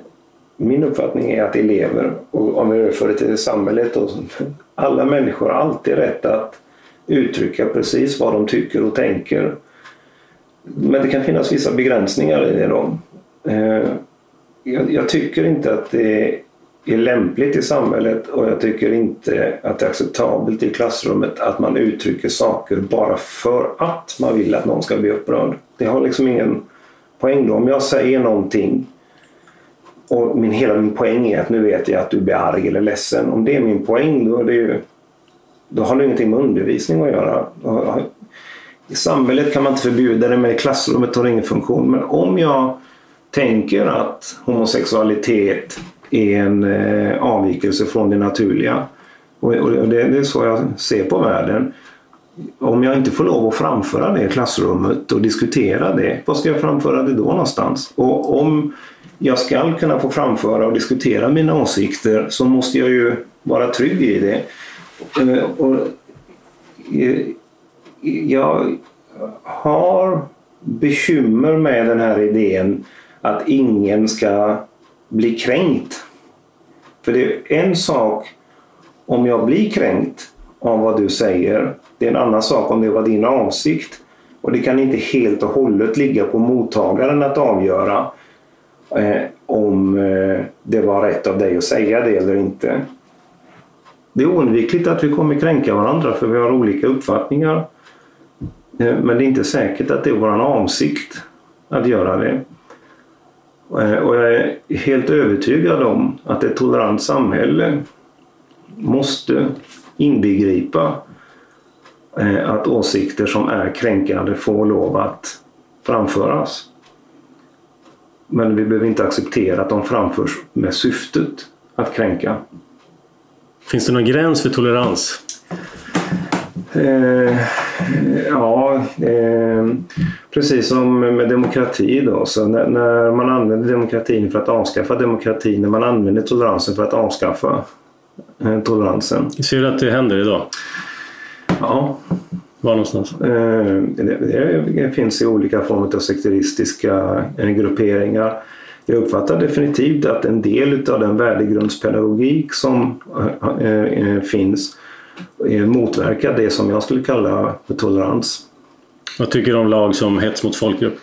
min uppfattning är att elever, och om vi överför det till samhället, och alla människor har alltid rätt att uttrycka precis vad de tycker och tänker. Men det kan finnas vissa begränsningar i det. Då. Eh, jag, jag, tycker inte att det är lämpligt i samhället och jag tycker inte att det är acceptabelt i klassrummet att man uttrycker saker bara för att man vill att någon ska bli upprörd. Det har liksom ingen poäng då. Om jag säger någonting och min, hela min poäng är att nu vet jag att du blir arg eller ledsen. Om det är min poäng då, är det ju, då har det ingenting med undervisning att göra. i samhället kan man inte förbjuda det, men i klassrummet har det ingen funktion. Men om jag tänker att homosexualitet är en eh, avvikelse från det naturliga och, och det, det, är så jag ser på världen. Om jag inte får lov att framföra det i klassrummet och diskutera det, var ska jag framföra det då någonstans? Och om jag ska kunna få framföra och diskutera mina åsikter så måste jag ju vara trygg i det. Eh, och eh, jag har bekymmer med den här idén att ingen ska bli kränkt. För det är en sak om jag blir kränkt av vad du säger. Det är en annan sak om det var din avsikt. Och det kan inte helt och hållet ligga på mottagaren att avgöra eh, om eh, det var rätt av dig att säga det eller inte. Det är oundvikligt att vi kommer kränka varandra för vi har olika uppfattningar. Eh, men det är inte säkert att det är vår avsikt att göra det. Eh, och jag är helt övertygad om att ett tolerant samhälle måste inbegripa eh, att åsikter som är kränkande får lov att framföras. Men vi behöver inte acceptera att de framförs med syftet att kränka. Finns det någon gräns för tolerans? Eh, ja, eh, precis som med demokrati då. Så när, när, man använder demokratin för att avskaffa demokratin, när man använder toleransen för att avskaffa eh, toleransen. Ser du att det händer idag? Ja. Var någonstans? Eh, det, det, finns i olika former av sekteristiska eh, grupperingar. Jag uppfattar definitivt att en del av den värdegrundspedagogik som eh, finns motverka det som jag skulle kalla för tolerans. Vad tycker du om lag som hets mot folkgrupp?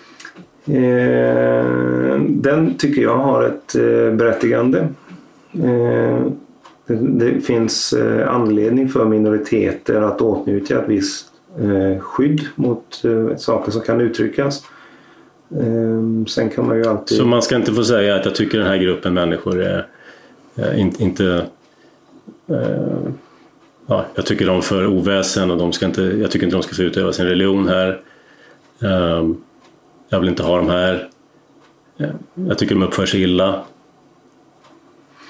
Eh, den tycker jag har ett eh, berättigande. Eh, det, det, finns eh, anledning för minoriteter att åtnjuta ett visst eh, skydd mot eh, saker som kan uttryckas. Sen kan man ju alltid... Så man ska inte få säga att jag tycker den här gruppen människor är inte, inte ja, jag tycker de för oväsen och de ska inte, jag tycker inte de ska få utöva sin religion här. Um, jag vill inte ha dem här. Jag tycker de uppför sig illa.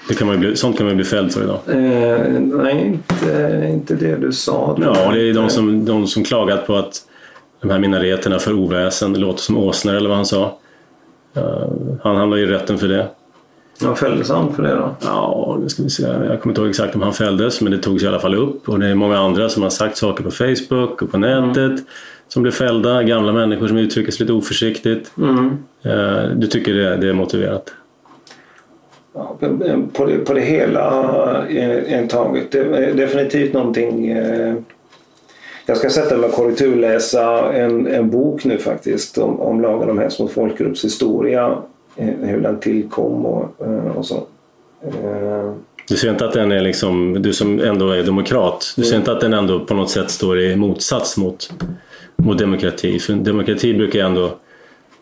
Det kan man bli, sånt kan man bli fälld för idag. Eh, nej, inte, inte det du sa. Ja, det är de som, de som klagat på att de här minariterna för oväsen, det låter som åsnor eller vad han sa. Uh, han hamnar i rätten för det. Vad fälldes han för det då? Ja, nu ska vi se. Jag kommer inte ihåg exakt om han fälldes, men det togs i alla fall upp. Och det är många andra som har sagt saker på Facebook och på nätet mm. som blev fällda. Gamla människor som uttrycker sig lite oförsiktigt. Mm. Eh, du tycker det, det är motiverat? Ja, på, det, på det hela eh, taget. Det är definitivt någonting eh, jag ska sätta mig och korrekturläsa en, en bok nu faktiskt om, om lagen om hets mot folkgrupps historia Eh, hur den tillkom och, eh, och så. Eh, du ser inte att den är liksom, du som ändå är demokrat, du ser inte att den ändå på något sätt står i motsats mot, mot demokrati? För demokrati brukar ändå,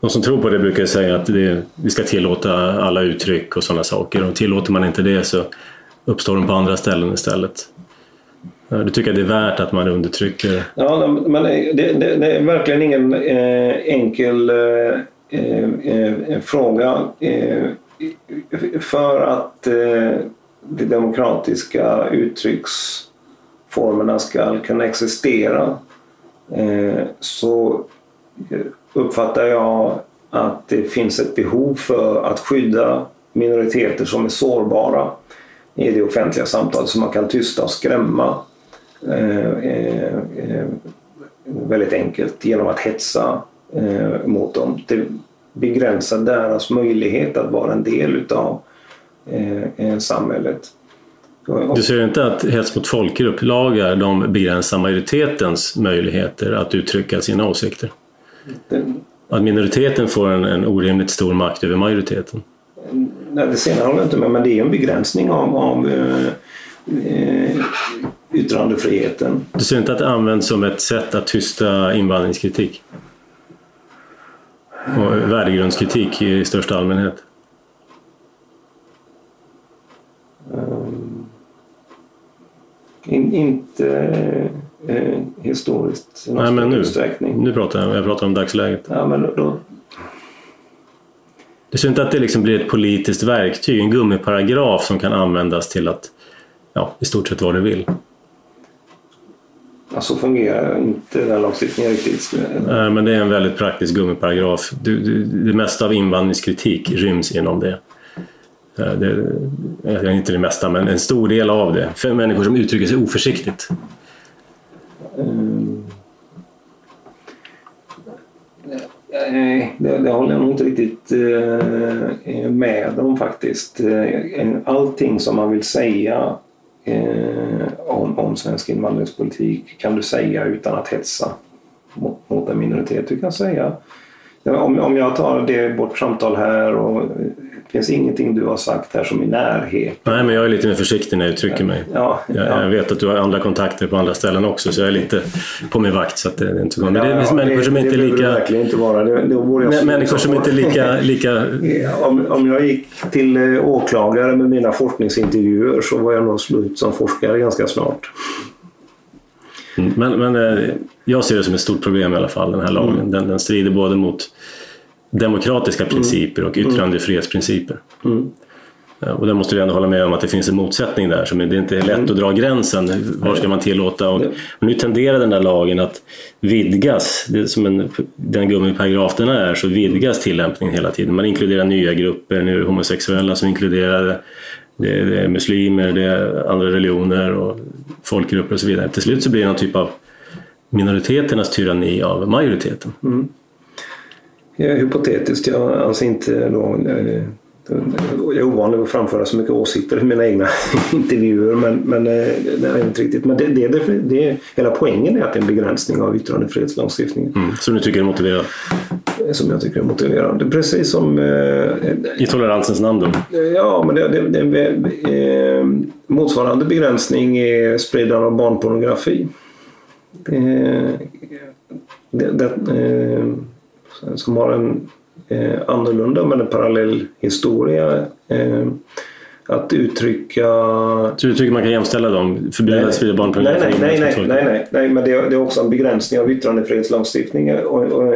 de som tror på det brukar säga att det, vi ska tillåta alla uttryck och sådana saker och tillåter man inte det så uppstår de på andra ställen istället. Du tycker att det är värt att man undertrycker? Ja, men det, det, det är verkligen ingen eh, enkel eh, Eh, eh, Eh, eh, fråga eh, för att eh, de demokratiska uttrycksformerna ska kunna existera så uppfattar jag att det finns ett behov för att skydda minoriteter som är sårbara i det offentliga samtalet som man kan tysta och skrämma väldigt enkelt genom att hetsa eh, mot dem. Det begränsar deras möjlighet att vara en del utav eh, samhället. Du ser inte att hets mot folkgrupp lagar de begränsar majoritetens möjligheter att uttrycka sina åsikter? Att minoriteten får en, en orimligt stor makt över majoriteten? Nej, det senare håller jag inte med men det är en begränsning av, av eh, eh yttrandefriheten. Du ser inte att det används som ett sätt att tysta invandringskritik? Och värdegrundskritik i största allmänhet? Um, in, inte, eh, historiskt. i någon Nej, men nu, utsträckning. nu pratar jag, jag pratar om dagsläget. Ja, men då, Du ser inte att det liksom blir ett politiskt verktyg, en gummiparagraf som kan användas till att ja, i stort sett vad du vill. Ja, så fungerar inte den lagstiftningen riktigt. Eh, Men det är en väldigt praktisk gummiparagraf. Du, du, det mesta av invandringskritik ryms inom det. Eh, det. eh, Inte det mesta, men en stor del av det. För människor som uttrycker sig oförsiktigt. Mm. Nej, det, det håller jag nog inte riktigt eh, med om faktiskt. Eh, Allting som man vill säga eh, Eh, om, om svensk invandringspolitik kan du säga utan att hetsa mot, mot en minoritet. Du kan säga om, om jag tar det vårt samtal här och det finns ingenting du har sagt här som i närhet. Nej, men jag är lite mer försiktig när jag uttrycker mig. Ja, Jag, ja. jag vet att du har andra kontakter på andra ställen också, så jag är lite på min vakt. Så att det är inte så. Men det finns Ja, människor som det, inte är behöver det lika... verkligen inte vara. Det, det vore jag Människor som inte är lika... lika Ja, Om, om jag gick till eh, åklagare med mina forskningsintervjuer så var jag nog slut som forskare ganska snart. Mm, Men, men eh, jag ser det som ett stort problem i alla fall, den här lagen. Mm. Den, den strider både mot demokratiska principer och yttrandefrihetsprinciper. Mm. Ja, Och där måste vi ändå hålla med om att det finns en motsättning där. Så det är inte lätt att dra gränsen. Var ska man tillåta? Och nu tenderar den där lagen att vidgas. Det som en, den gummiparagraf den är så vidgas tillämpningen hela tiden. Man inkluderar nya grupper. Nu är det homosexuella som inkluderade. Det det är muslimer, det är andra religioner och folkgrupper och så vidare. Till slut så blir det någon typ av minoriteternas tyranni av majoriteten. Eh, Hypotetiskt, jag anser inte då eh, jag är ovanlig att framföra så mycket åsikter i mina egna intervjuer men, men eh, det är inte riktigt. Men det, det, det, det, hela poängen är att det är en begränsning av yttrandefrihetslagstiftningen Mm. Så nu tycker du är motiverat. eh, som jag tycker är motiverande. Precis som eh, I toleransens namn då? Ja, men eh, motsvarande begränsning är spridande av barnpornografi. Eh, det, det, som har en eh, annorlunda men en parallell historia. Eh, att uttrycka... Så du tycker man kan jämställa dem? Förbjuda nej, barnpornografi? nej, nej, nej, Folk- nej, nej, nej, men det, är- det är också en begränsning av yttrandefrihetslagstiftningen. Och, och,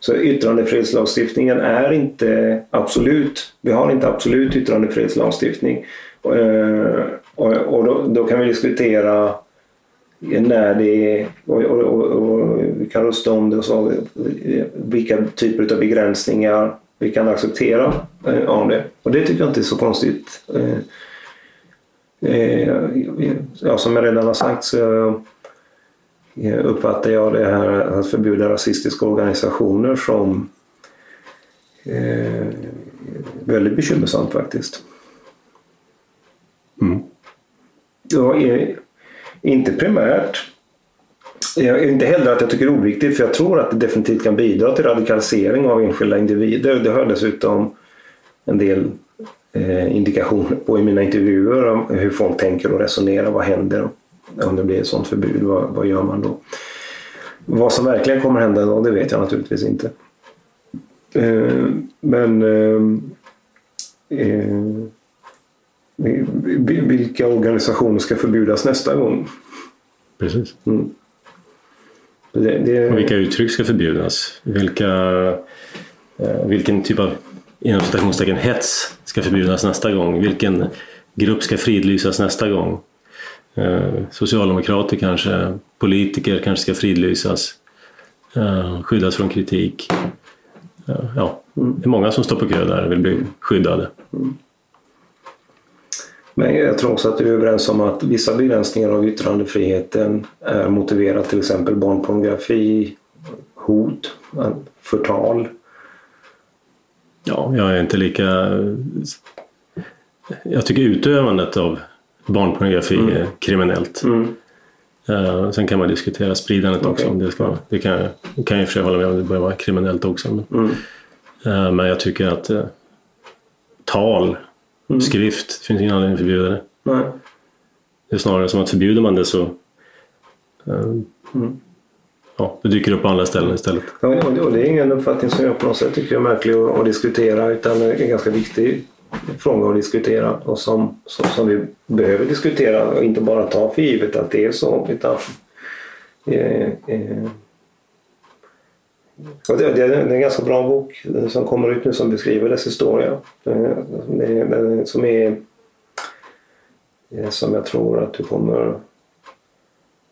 så yttrandefrihetslagstiftningen är inte absolut. Vi har inte absolut yttrandefrihetslagstiftning. Eh, och, och då, då kan vi diskutera när det och, och, och, och vi kan rösta om det och så, vilka typer av begränsningar vi kan acceptera eh, av det. Och det tycker jag inte är så konstigt. Eh, eh, ja, som jag redan har sagt så eh, uppfattar jag det här att förbjuda rasistiska organisationer som eh, väldigt bekymmersamt faktiskt. Mm. Jag är inte primärt jag inte heller att jag tycker det är oviktigt för jag tror att det definitivt kan bidra till radikalisering av enskilda individer. Det har jag dessutom en del eh, indikationer på i mina intervjuer om hur folk tänker och resonerar. Vad händer om det blir ett sådant förbud? Vad, vad gör man då? Vad som verkligen kommer hända då, det vet jag naturligtvis inte. Eh, men eh, eh, vilka organisationer ska förbjudas nästa gång? Precis. Mm. Det, det, Och vilka uttryck ska förbjudas? Vilka, eh, vilken typ av inom citationstecken hets ska förbjudas nästa gång? Vilken grupp ska fridlysas nästa gång? Eh, socialdemokrater kanske, politiker kanske ska fridlysas, eh, skyddas från kritik. Ja, det är många som står på kö där och vill bli skyddade. Men jag tror också att vi är överens om att vissa begränsningar av yttrandefriheten är motiverat till exempel barnpornografi, hot, förtal. Ja, jag är inte lika... Jag tycker utövandet av barnpornografi är kriminellt. Mm. Eh, sen kan man diskutera spridandet också. Okej. Om det, ska, det kan, kan jag i och för sig hålla med om det bör vara kriminellt också. Men, Mm. eh, men jag tycker att eh, tal, skrift, det finns ingen anledning att förbjuda det. Nej. Det är snarare som att förbjuder man det så eh, ja, det dyker upp på andra ställen istället. Ja, och det- är ingen uppfattning som jag på något sätt tycker är märklig att, att diskutera utan det är en ganska viktig fråga att diskutera och som, som, som vi behöver diskutera och inte bara ta för givet att det är så utan Eh, eh, det, det, är en ganska bra bok som kommer ut nu som beskriver dess historia. Det, som är som jag tror att du kommer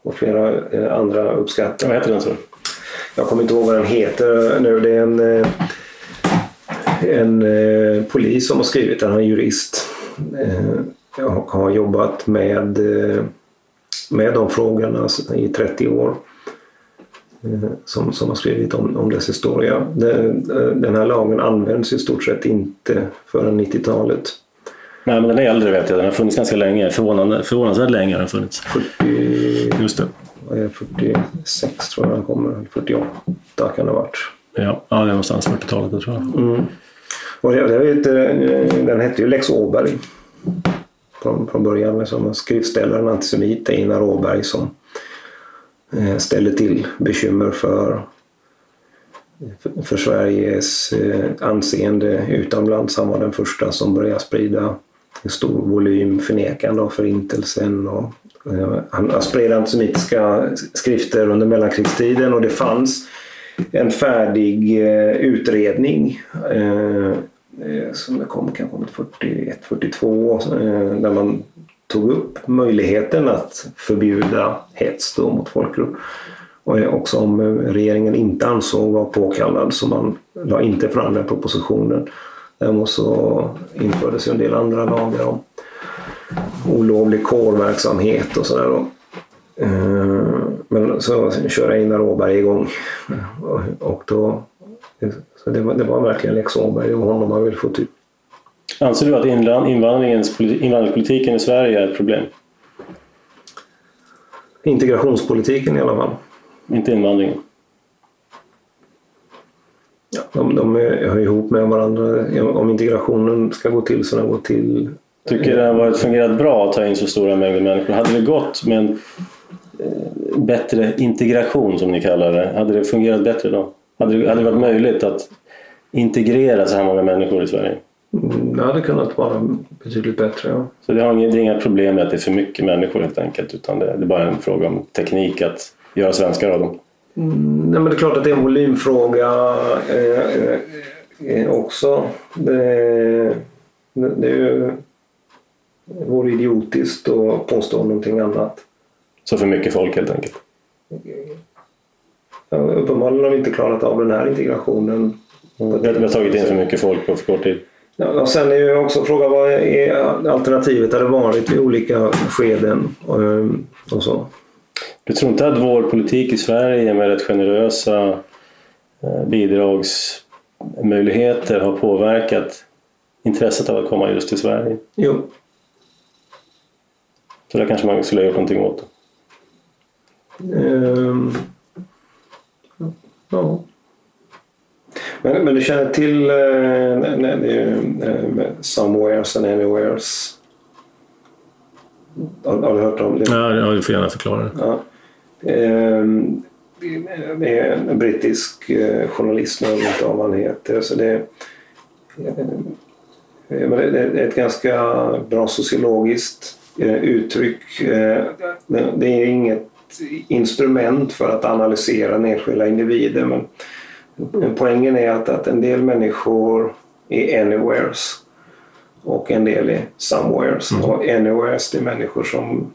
och flera andra uppskattar. Vad heter den så? Jag kommer inte ihåg vad den heter nu. Det är en, en polis som har skrivit den, han är jurist. Jag har jobbat med, med de frågorna i 30 år. Eh, som, som har skrivit om, om dess historia. Den här lagen används i stort sett inte förrän 90-talet. Nej, men den är äldre vet jag. Den har funnits ganska länge. Förvånande, förvånansvärt länge har den funnits. 40, Just det. 46 tror jag den kommer. 48 kan det ha varit. Ja, ja det är någonstans 40-talet tror jag. Mm. Och det, det vet, eh, den hette ju Lex Åberg från, från början. Som skrivställaren antisemit Einar Åberg som Eh, Eh, ställer till bekymmer för, för Sveriges eh, anseende utomlands. Han var den första som började sprida en stor volym förnekande av förintelsen. Och, eh, han spred antisemitiska skrifter under mellankrigstiden och det fanns en färdig utredning som kom kanske 41-42 där man tog upp möjligheten att förbjuda hets då mot folkgrupp. Och också om regeringen inte ansåg var påkallad så man la inte fram den propositionen. Däremot så infördes en del andra lagar om olovlig kårverksamhet och sådär. Eh, men så körde Einar Åberg igång och då så det, var, det var verkligen lex Åberg, och honom man ville få typ Anser du att invandringspolitiken i Sverige är ett problem? Integrationspolitiken i alla fall. Inte invandringen? Ja, de, de hör ihop med varandra. Om integrationen ska gå till så den går till... Tycker det har varit fungerat bra att ta in så stora mängder människor? Hade det gått med en eh, bättre integration som ni kallar det? Hade det fungerat bättre då? Hade det, hade det varit möjligt att integrera så här många människor i Sverige? Mm, det hade kunnat vara betydligt bättre. Ja. Så det, har inga, det är inga problem med att det är för mycket människor helt enkelt utan det, det är bara en fråga om teknik att göra svenskar av dem? Mm, nej, men det är klart att det är en volymfråga eh, eh, också. Det, det, det är ju, vore idiotiskt att påstå någonting annat. Så för mycket folk helt enkelt? Ja, uppenbarligen har vi inte klarat av den här integrationen. Vi har tagit in för mycket folk på för kort tid. Och sen är ju också frågan vad är alternativet hade varit i olika skeden och, och så. Du tror inte att vår politik i Sverige med rätt generösa eh, bidragsmöjligheter har påverkat intresset av att komma just till Sverige? Jo. Så där kanske man skulle ha gjort någonting åt? Um, ja. Men, men du känner till eh, eh, Somewheres and Anywheres? Har, har, du hört om det? Ja, du får gärna förklara. Ja. Eh, det är en brittisk eh, journalist, jag vet inte vad han heter. Så det, eh, det är ett ganska bra sociologiskt uttryck. Det är inget instrument för att analysera den enskilda individen men Poängen är att, att en del människor är anywheres och en del är somewheres. Mm. Och anywheres det är människor som,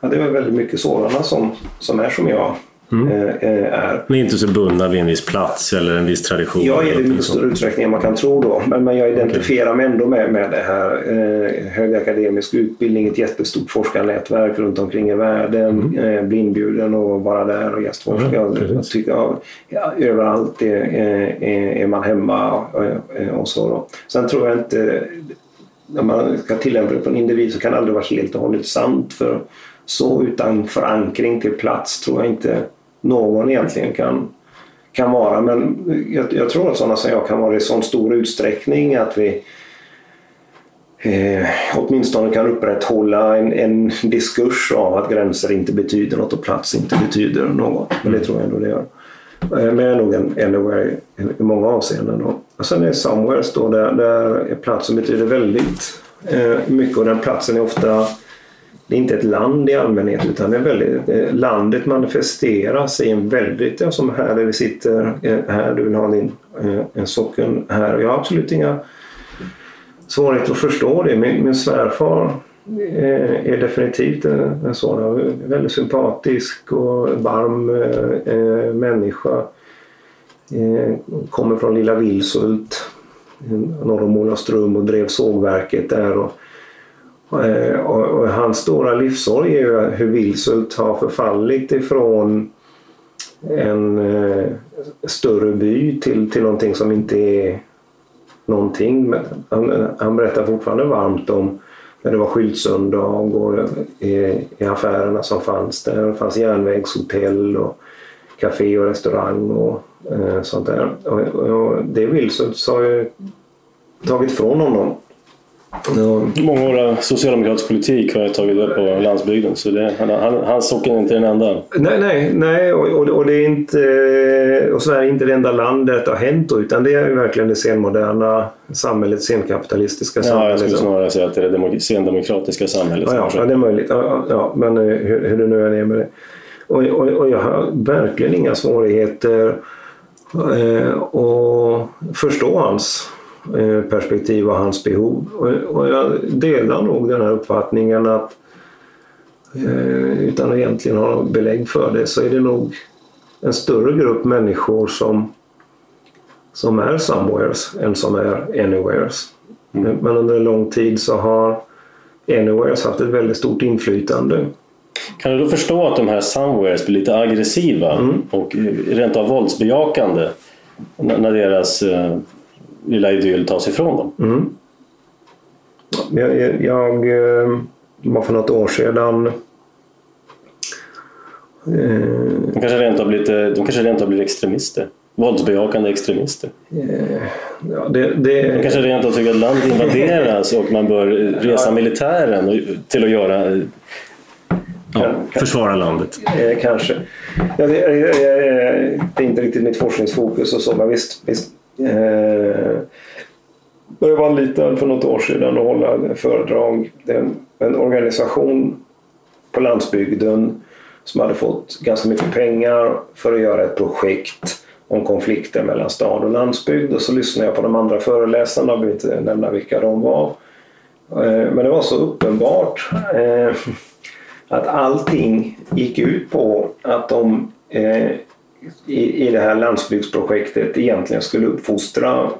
ja det är väldigt mycket sådana som, som är som jag. Mm. Eh, eh, är. Ni är inte så bundna vid en viss plats eller en viss tradition? Jag är det i mycket större utsträckning än man kan tro då. Men, men jag identifierar mig ändå med, med det här. Eh, hög akademisk utbildning, ett jättestort forskarnätverk runt omkring i världen. Mm. Eh, bli inbjuden och vara där och gästforska. Mm, tycker, ja, ja, överallt är, är, är, man hemma och, och så. Då. Sen tror jag inte när man ska tillämpa det på en individ så kan det aldrig vara helt och hållet sant. För så utan förankring till plats tror jag inte någon egentligen kan, kan vara. Men jag, jag tror att sådana som jag kan vara i sån stor utsträckning att vi eh, åtminstone kan upprätthålla en, en diskurs av att gränser inte betyder något och plats inte betyder något. Men det tror jag ändå det gör. Eh, men jag är nog en anywhere i många avseenden. Då. Och sen är somewheres då där, där platsen betyder väldigt eh, mycket och den platsen är ofta det är inte ett land i allmänhet utan det är väldigt, eh, landet manifesteras i en väldigt, ja, som här där vi sitter, eh, här du vill ha din, eh, en socken här. Jag har absolut inga svårigheter att förstå det. Min, min svärfar eh, är definitivt en, en sådan väldigt sympatisk och varm eh, människa. Kommer från lilla Vilshult norr om Olaström och drev sågverket där. Och, Eh, och, och hans stora livssorg är ju hur Vilshult har förfallit ifrån en eh, större by till, till någonting som inte är någonting. Men han, han berättar fortfarande varmt om när det var skyltsöndag och i, i affärerna som fanns där. Det fanns järnvägshotell och café och restaurang och eh, sånt där. Och, och det Vilshult har ju tagit ifrån honom Ja. Många år av socialdemokratisk politik har jag tagit upp på landsbygden så det, han, hans socken är inte den enda. Nej, nej, nej och, och, det är inte, och Sverige är inte det enda land där det har hänt utan det är verkligen det senmoderna samhället, senkapitalistiska samhället. Ja, jag skulle snarare säga att det är det sendemokratiska samhället. Ja, ja, det är möjligt. Ja, ja, men eh, hur, hur det nu än är med det. Och, och, och jag har verkligen inga svårigheter eh, att förstå hans Eh, perspektiv och hans behov. Och jag delar nog den här uppfattningen att eh, utan att egentligen ha belägg för det så är det nog en större grupp människor som, som är somewheres än som är anywheres. Mm. Men under en lång tid så har anywheres haft ett väldigt stort inflytande. Kan du då förstå att de här somewheres blir lite aggressiva mm. och rent av våldsbejakande när deras eh, lilla idyll tas ifrån dem. Mm. Jag, jag, jag var eh, för något år sedan eh, de kanske rent av blir, de kanske rent av blir extremister. Våldsbejakande extremister. Eh, ja, det, det... De kanske rent av tycker att landet invaderas och man bör resa militären till att göra ja, försvara landet. Kanske. Ja, det, det, är inte riktigt mitt forskningsfokus och så, men visst, visst Eh, jag var liten för något år sedan och hålla föredrag. Det är en organisation på landsbygden som hade fått ganska mycket pengar för att göra ett projekt om konflikter mellan stad och landsbygd. Och så lyssnade jag på de andra föreläsarna, jag behöver inte nämna vilka de var. Eh, men det var så uppenbart eh, att allting gick ut på att de i, i det här landsbygdsprojektet egentligen skulle uppfostra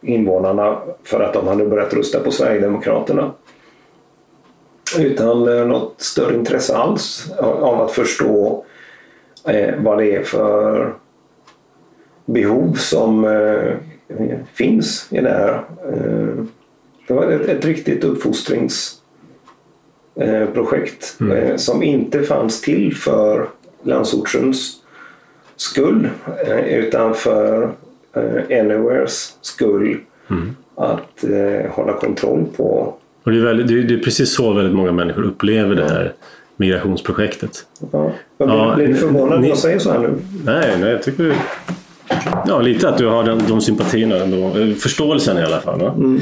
invånarna för att de hade börjat rösta på Sverigedemokraterna. Utan eh, något större intresse alls av att förstå eh, vad det är för behov som eh, finns i det här. Det var ett, ett riktigt uppfostringsprojekt mm. Som inte fanns till för landsortens skull eh, utan för eh, Anywheres skull. Mm. Att eh, hålla kontroll på. Och det, är väldigt, det, är, precis så väldigt många människor upplever det här migrationsprojektet. Ja. Jag blir, ja, blir du förvånad när jag säger så här nu? Nej, nej jag tycker Ja, lite att du har den, de sympatierna ändå. Förståelsen i alla fall. Mm.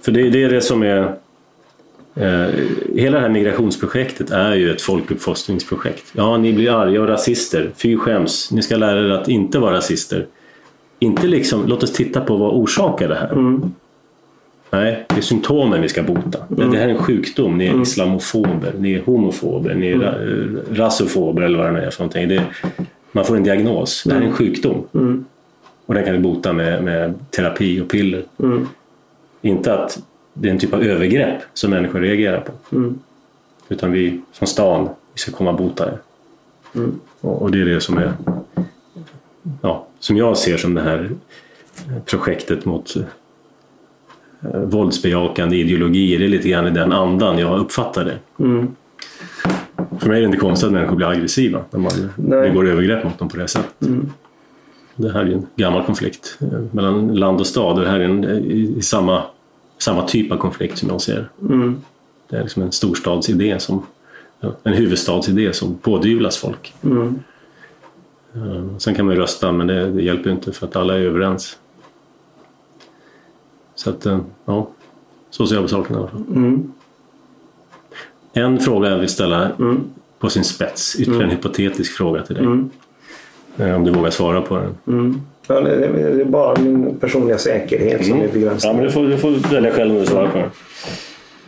För det, det, är det som är Eh, hela det här migrationsprojektet är ju ett folkuppfostringsprojekt. Ja, ni blir arga och rasister. Fy skäms. Ni ska lära er att inte vara rasister. Inte liksom, låt oss titta på vad orsakar det här. Mm. Nej, det är symptomen vi ska bota. Mm. Det här är en sjukdom. Ni är mm. islamofober, ni är homofober, ni är mm. rassofober eller vad det nu är för någonting. Det, man får en diagnos. Det här är en mm. sjukdom. Mm. Och den kan vi bota med, med terapi och piller. Mm. Inte att det är en typ av övergrepp som människor reagerar på. Mm. Utan vi från stan, vi ska komma och bota det. Mm. Och, och, det är det som är ja, som jag ser som det här projektet mot eh, våldsbejakande ideologier. Det är lite grann i den andan jag uppfattar det. Mm. För mig är det inte konstigt att människor blir aggressiva när man begår övergrepp mot dem på det sättet. Mm. Det här är en gammal konflikt eh, mellan land och stad och det här är en, i, i samma samma typ av konflikt som jag ser. Mm. Det är liksom en storstadsidé, som, en huvudstadsidé som pådyvlas folk. Mm. Eh, sen kan man ju rösta men det, det, hjälper inte för att alla är överens. Så att, eh, ja, så ser jag på saken i alla fall. Mm. En fråga jag vill ställa mm. på sin spets, ytterligare en hypotetisk fråga till dig. Eh, om du vågar svara på den. Ja, det, är bara min personliga säkerhet som är begränsad. Ja, men du, får, du får välja själv om du svarar på den.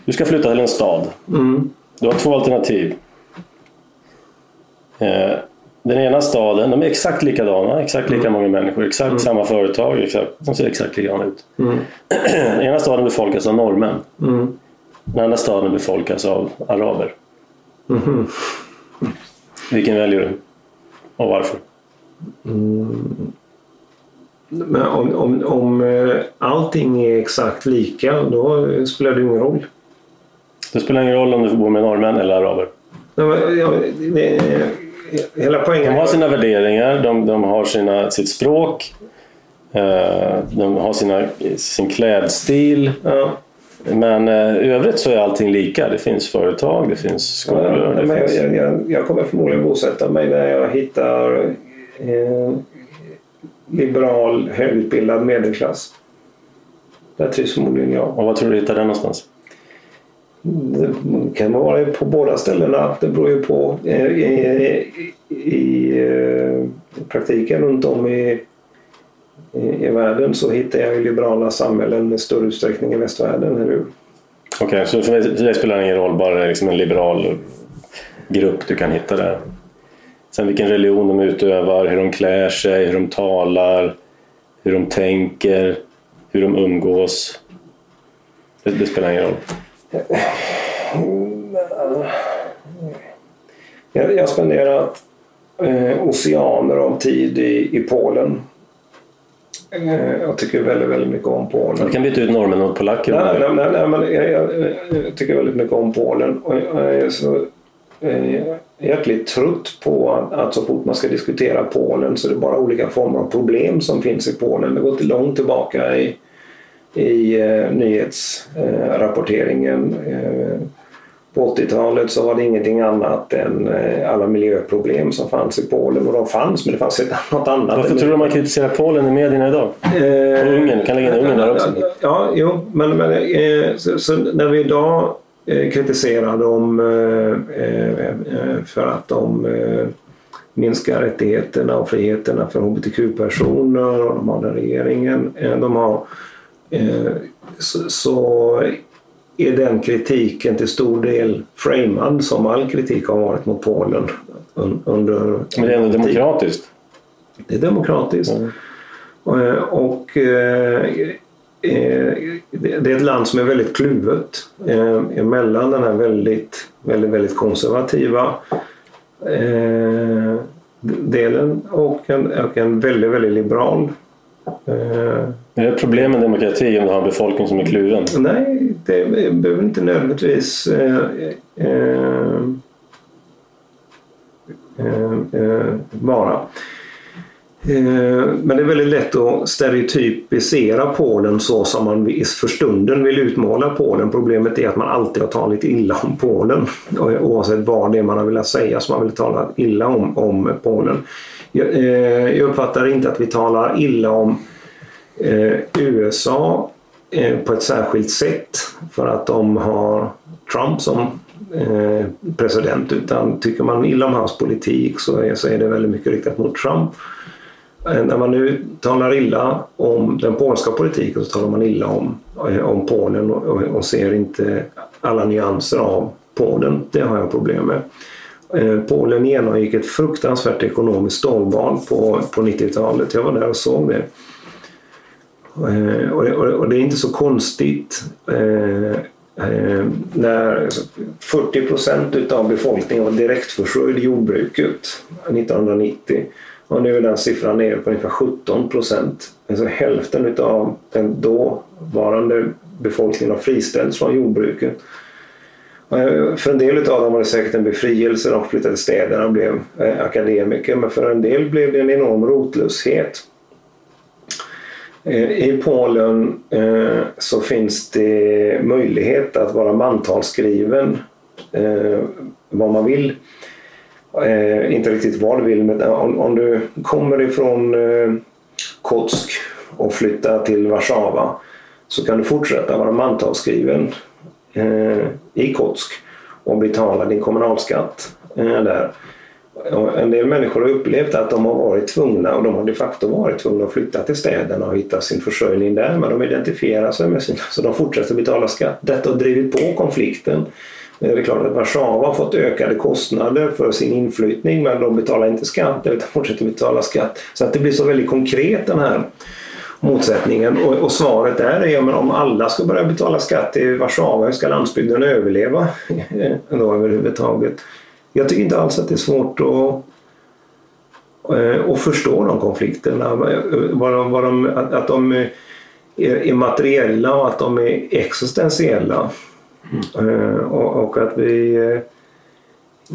Du ska flytta till en stad. Du har två alternativ. Eh, den ena staden, de är exakt likadana, exakt lika många människor, exakt mm. samma företag, exakt, de ser exakt likadana ut. Mm. Den ena staden befolkas av norrmän. Mm. Den andra staden befolkas av araber. Mm. Vilken väljer du? Och varför? Mm. Men om, om, om eh, allting är exakt lika, då spelar det ingen roll. Det spelar ingen roll om du bor med norrmän eller araber? Ja, det, hela poängen... De har sina värderingar, de, de har sina, sitt språk, eh, de har sina, sin klädstil. Ja. Men eh, i övrigt så är allting lika. Det finns företag, det finns skolor. Ja, det finns... Jag, jag, jag, kommer förmodligen bosätta mig där jag hittar eh, liberal, högutbildad medelklass. Där trivs förmodligen jag. Och vad tror du hittar den någonstans? Det kan vara på båda ställena. Det beror ju på. Eh, I, i, i eh, praktiken runt om i, i, i, världen så hittar jag liberala samhällen i större utsträckning i västvärlden. Okej, okay, så för dig spelar det ingen roll, bara liksom en liberal grupp du kan hitta där? Sen vilken religion de utövar, hur de klär sig, hur de talar, hur de tänker, hur de umgås. Det, det spelar ingen roll. Jag, jag spenderat eh, oceaner av tid i, i Polen. Eh, jag tycker väldigt, väldigt mycket om Polen. Du kan byta ut norrmän mot polacker. Nej, nej, nej, nej, men jag, jag, jag, tycker väldigt mycket om Polen. Och jag är så eh, hjärtligt trött på att, att, så fort man ska diskutera Polen så är det bara olika former av problem som finns i Polen. Det går till långt tillbaka i i eh, nyhetsrapporteringen. Eh, på 80-talet så var det ingenting annat än eh, alla miljöproblem som fanns i Polen och de fanns men det fanns något annat. Varför tror du man kritiserar Polen i medierna idag? Eh, och Ungern, kan lägga in Ungern där också. Ja, jo, men, men eh, så, så, när vi idag eh, kritiserar dem eh, för att de minskar rättigheterna och friheterna för hbtq-personer och de har den regeringen. De har Eh, så är den kritiken till stor del framad som all kritik har varit mot Polen under Men det är ändå demokratiskt? Det är demokratiskt. Mm. Och det är ett land som är väldigt kluvet emellan den här väldigt, väldigt, väldigt konservativa delen och en, och en väldigt, väldigt liberal är det ett problem med demokrati om du har en befolkning som är kluven? Nej, det behöver inte nödvändigtvis eh, eh, eh, vara. Eh, men det är väldigt lätt att stereotypisera Polen så som man för stunden vill utmåla Polen. Problemet är att man alltid har talat illa om Polen. Oavsett vad det är man har velat säga så man vill tala illa om, om Polen. Jag, eh, jag uppfattar inte att vi talar illa om eh, USA eh, på ett särskilt sätt för att de har Trump som eh, president utan tycker man illa om hans politik så är, så är det väldigt mycket riktat mot Trump. Eh, när man nu talar illa om den polska politiken så talar man illa om, eh, om Polen och, och, ser inte alla nyanser av Polen. Det har jag problem med. Eh, Polen genomgick ett fruktansvärt ekonomiskt stålbad på, på 90-talet. Jag var där och såg det. Och det, och det är inte så konstigt när 40 procent av befolkningen var direktförsörjd i jordbruket 1990. Och nu är den siffran nere på ungefär 17 procent. Alltså hälften av den dåvarande befolkningen har friställts från jordbruket. Eh, för en del av dem var det säkert en befrielse. De flyttade till städerna och blev eh, akademiker. Men för en del blev det en enorm rotlöshet. Eh, I Polen så finns det möjlighet att vara mantalsskriven vad man vill. Eh, inte riktigt vad du vill men eh, om du kommer ifrån eh, Kotsk och flyttar till Warszawa så kan du fortsätta vara mantalsskriven Eh, i Kotsk. och betala din kommunalskatt där. En del människor har upplevt att de har varit tvungna och de har de facto varit tvungna att flytta till städerna och hitta sin försörjning där men de identifierar sig med sina, så de fortsätter betala skatt. Detta har drivit på konflikten. Eh, det är klart att Warszawa har fått ökade kostnader för sin inflyttning men de betalar inte skatt utan fortsätter betala skatt. Så att det blir så väldigt konkret den här motsättningen. Och, och svaret där är men om alla ska börja betala skatt i Warszawa, hur ska landsbygden överleva då överhuvudtaget? Jag tycker inte alls att det är svårt att eh, och förstå de konflikterna. Vad de, vad de, att de är materiella och att de är existentiella. Mm. Och, att vi eh,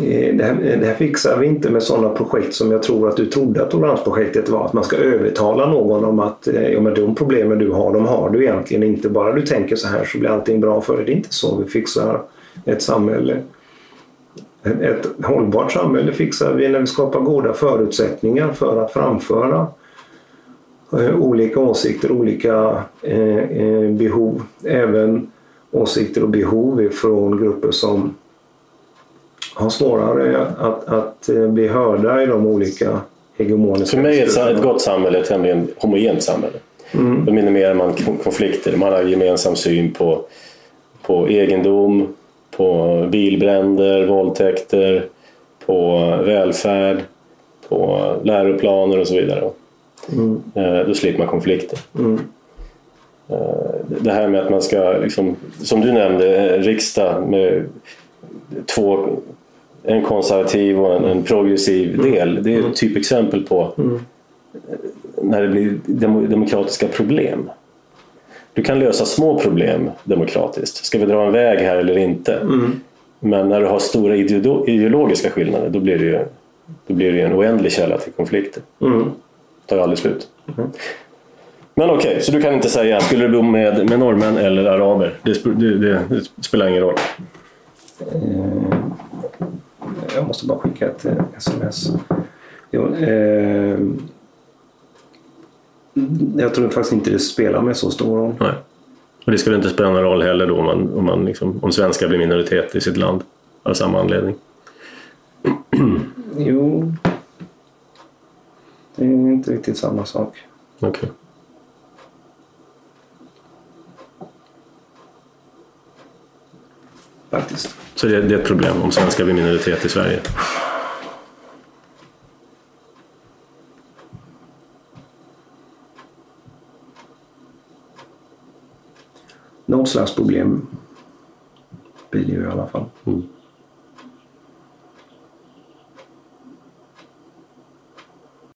eh, det här, det här, fixar vi inte med sådana projekt som jag tror att du trodde att toleransprojektet var. Att man ska övertala någon om att ja, men de problemen du har, de har du egentligen inte. Bara du tänker så här så blir allting bra för dig. Det är inte så vi fixar ett samhälle. Ett hållbart samhälle fixar vi när vi skapar goda förutsättningar för att framföra olika åsikter, olika eh, behov. Även åsikter och behov från grupper som har svårare att, att bli hörda i de olika hegemoniska För mig är ett, gott samhälle ett tämligen homogent samhälle. Mm. Då minimerar man konflikter, man har gemensam syn på, på egendom, på bilbränder, våldtäkter, på välfärd, på läroplaner och så vidare. Mm. Eh, då slipper man konflikter. Mm. Eh, det här med att man ska, liksom, som du nämnde, riksdag med två, en konservativ och en, en progressiv mm. del. Det är ett mm. typexempel på mm. när det blir demokratiska problem. Du kan lösa små problem demokratiskt. Ska vi dra en väg här eller inte? Mm. Men när du har stora ideologiska skillnader då blir det ju, då blir det en oändlig källa till konflikter. Mm. Det tar ju aldrig slut. Mm. Men okej, okay, så du kan inte säga, skulle du bo med, med norrmän eller araber? Det, det, det, det spelar ingen roll. Eh, jag måste bara skicka ett sms. Jo, eh, jag tror faktiskt inte det spelar med så stor roll. Nej. Och det skulle inte spela någon roll heller då om, man, om, man liksom, om svenskar blir minoritet i sitt land av samma anledning? jo, det är inte riktigt samma sak. Okay. Faktiskt. Så det, det är ett problem om svenskar blir minoritet i Sverige? något slags problem blir det ju i alla fall. Mm.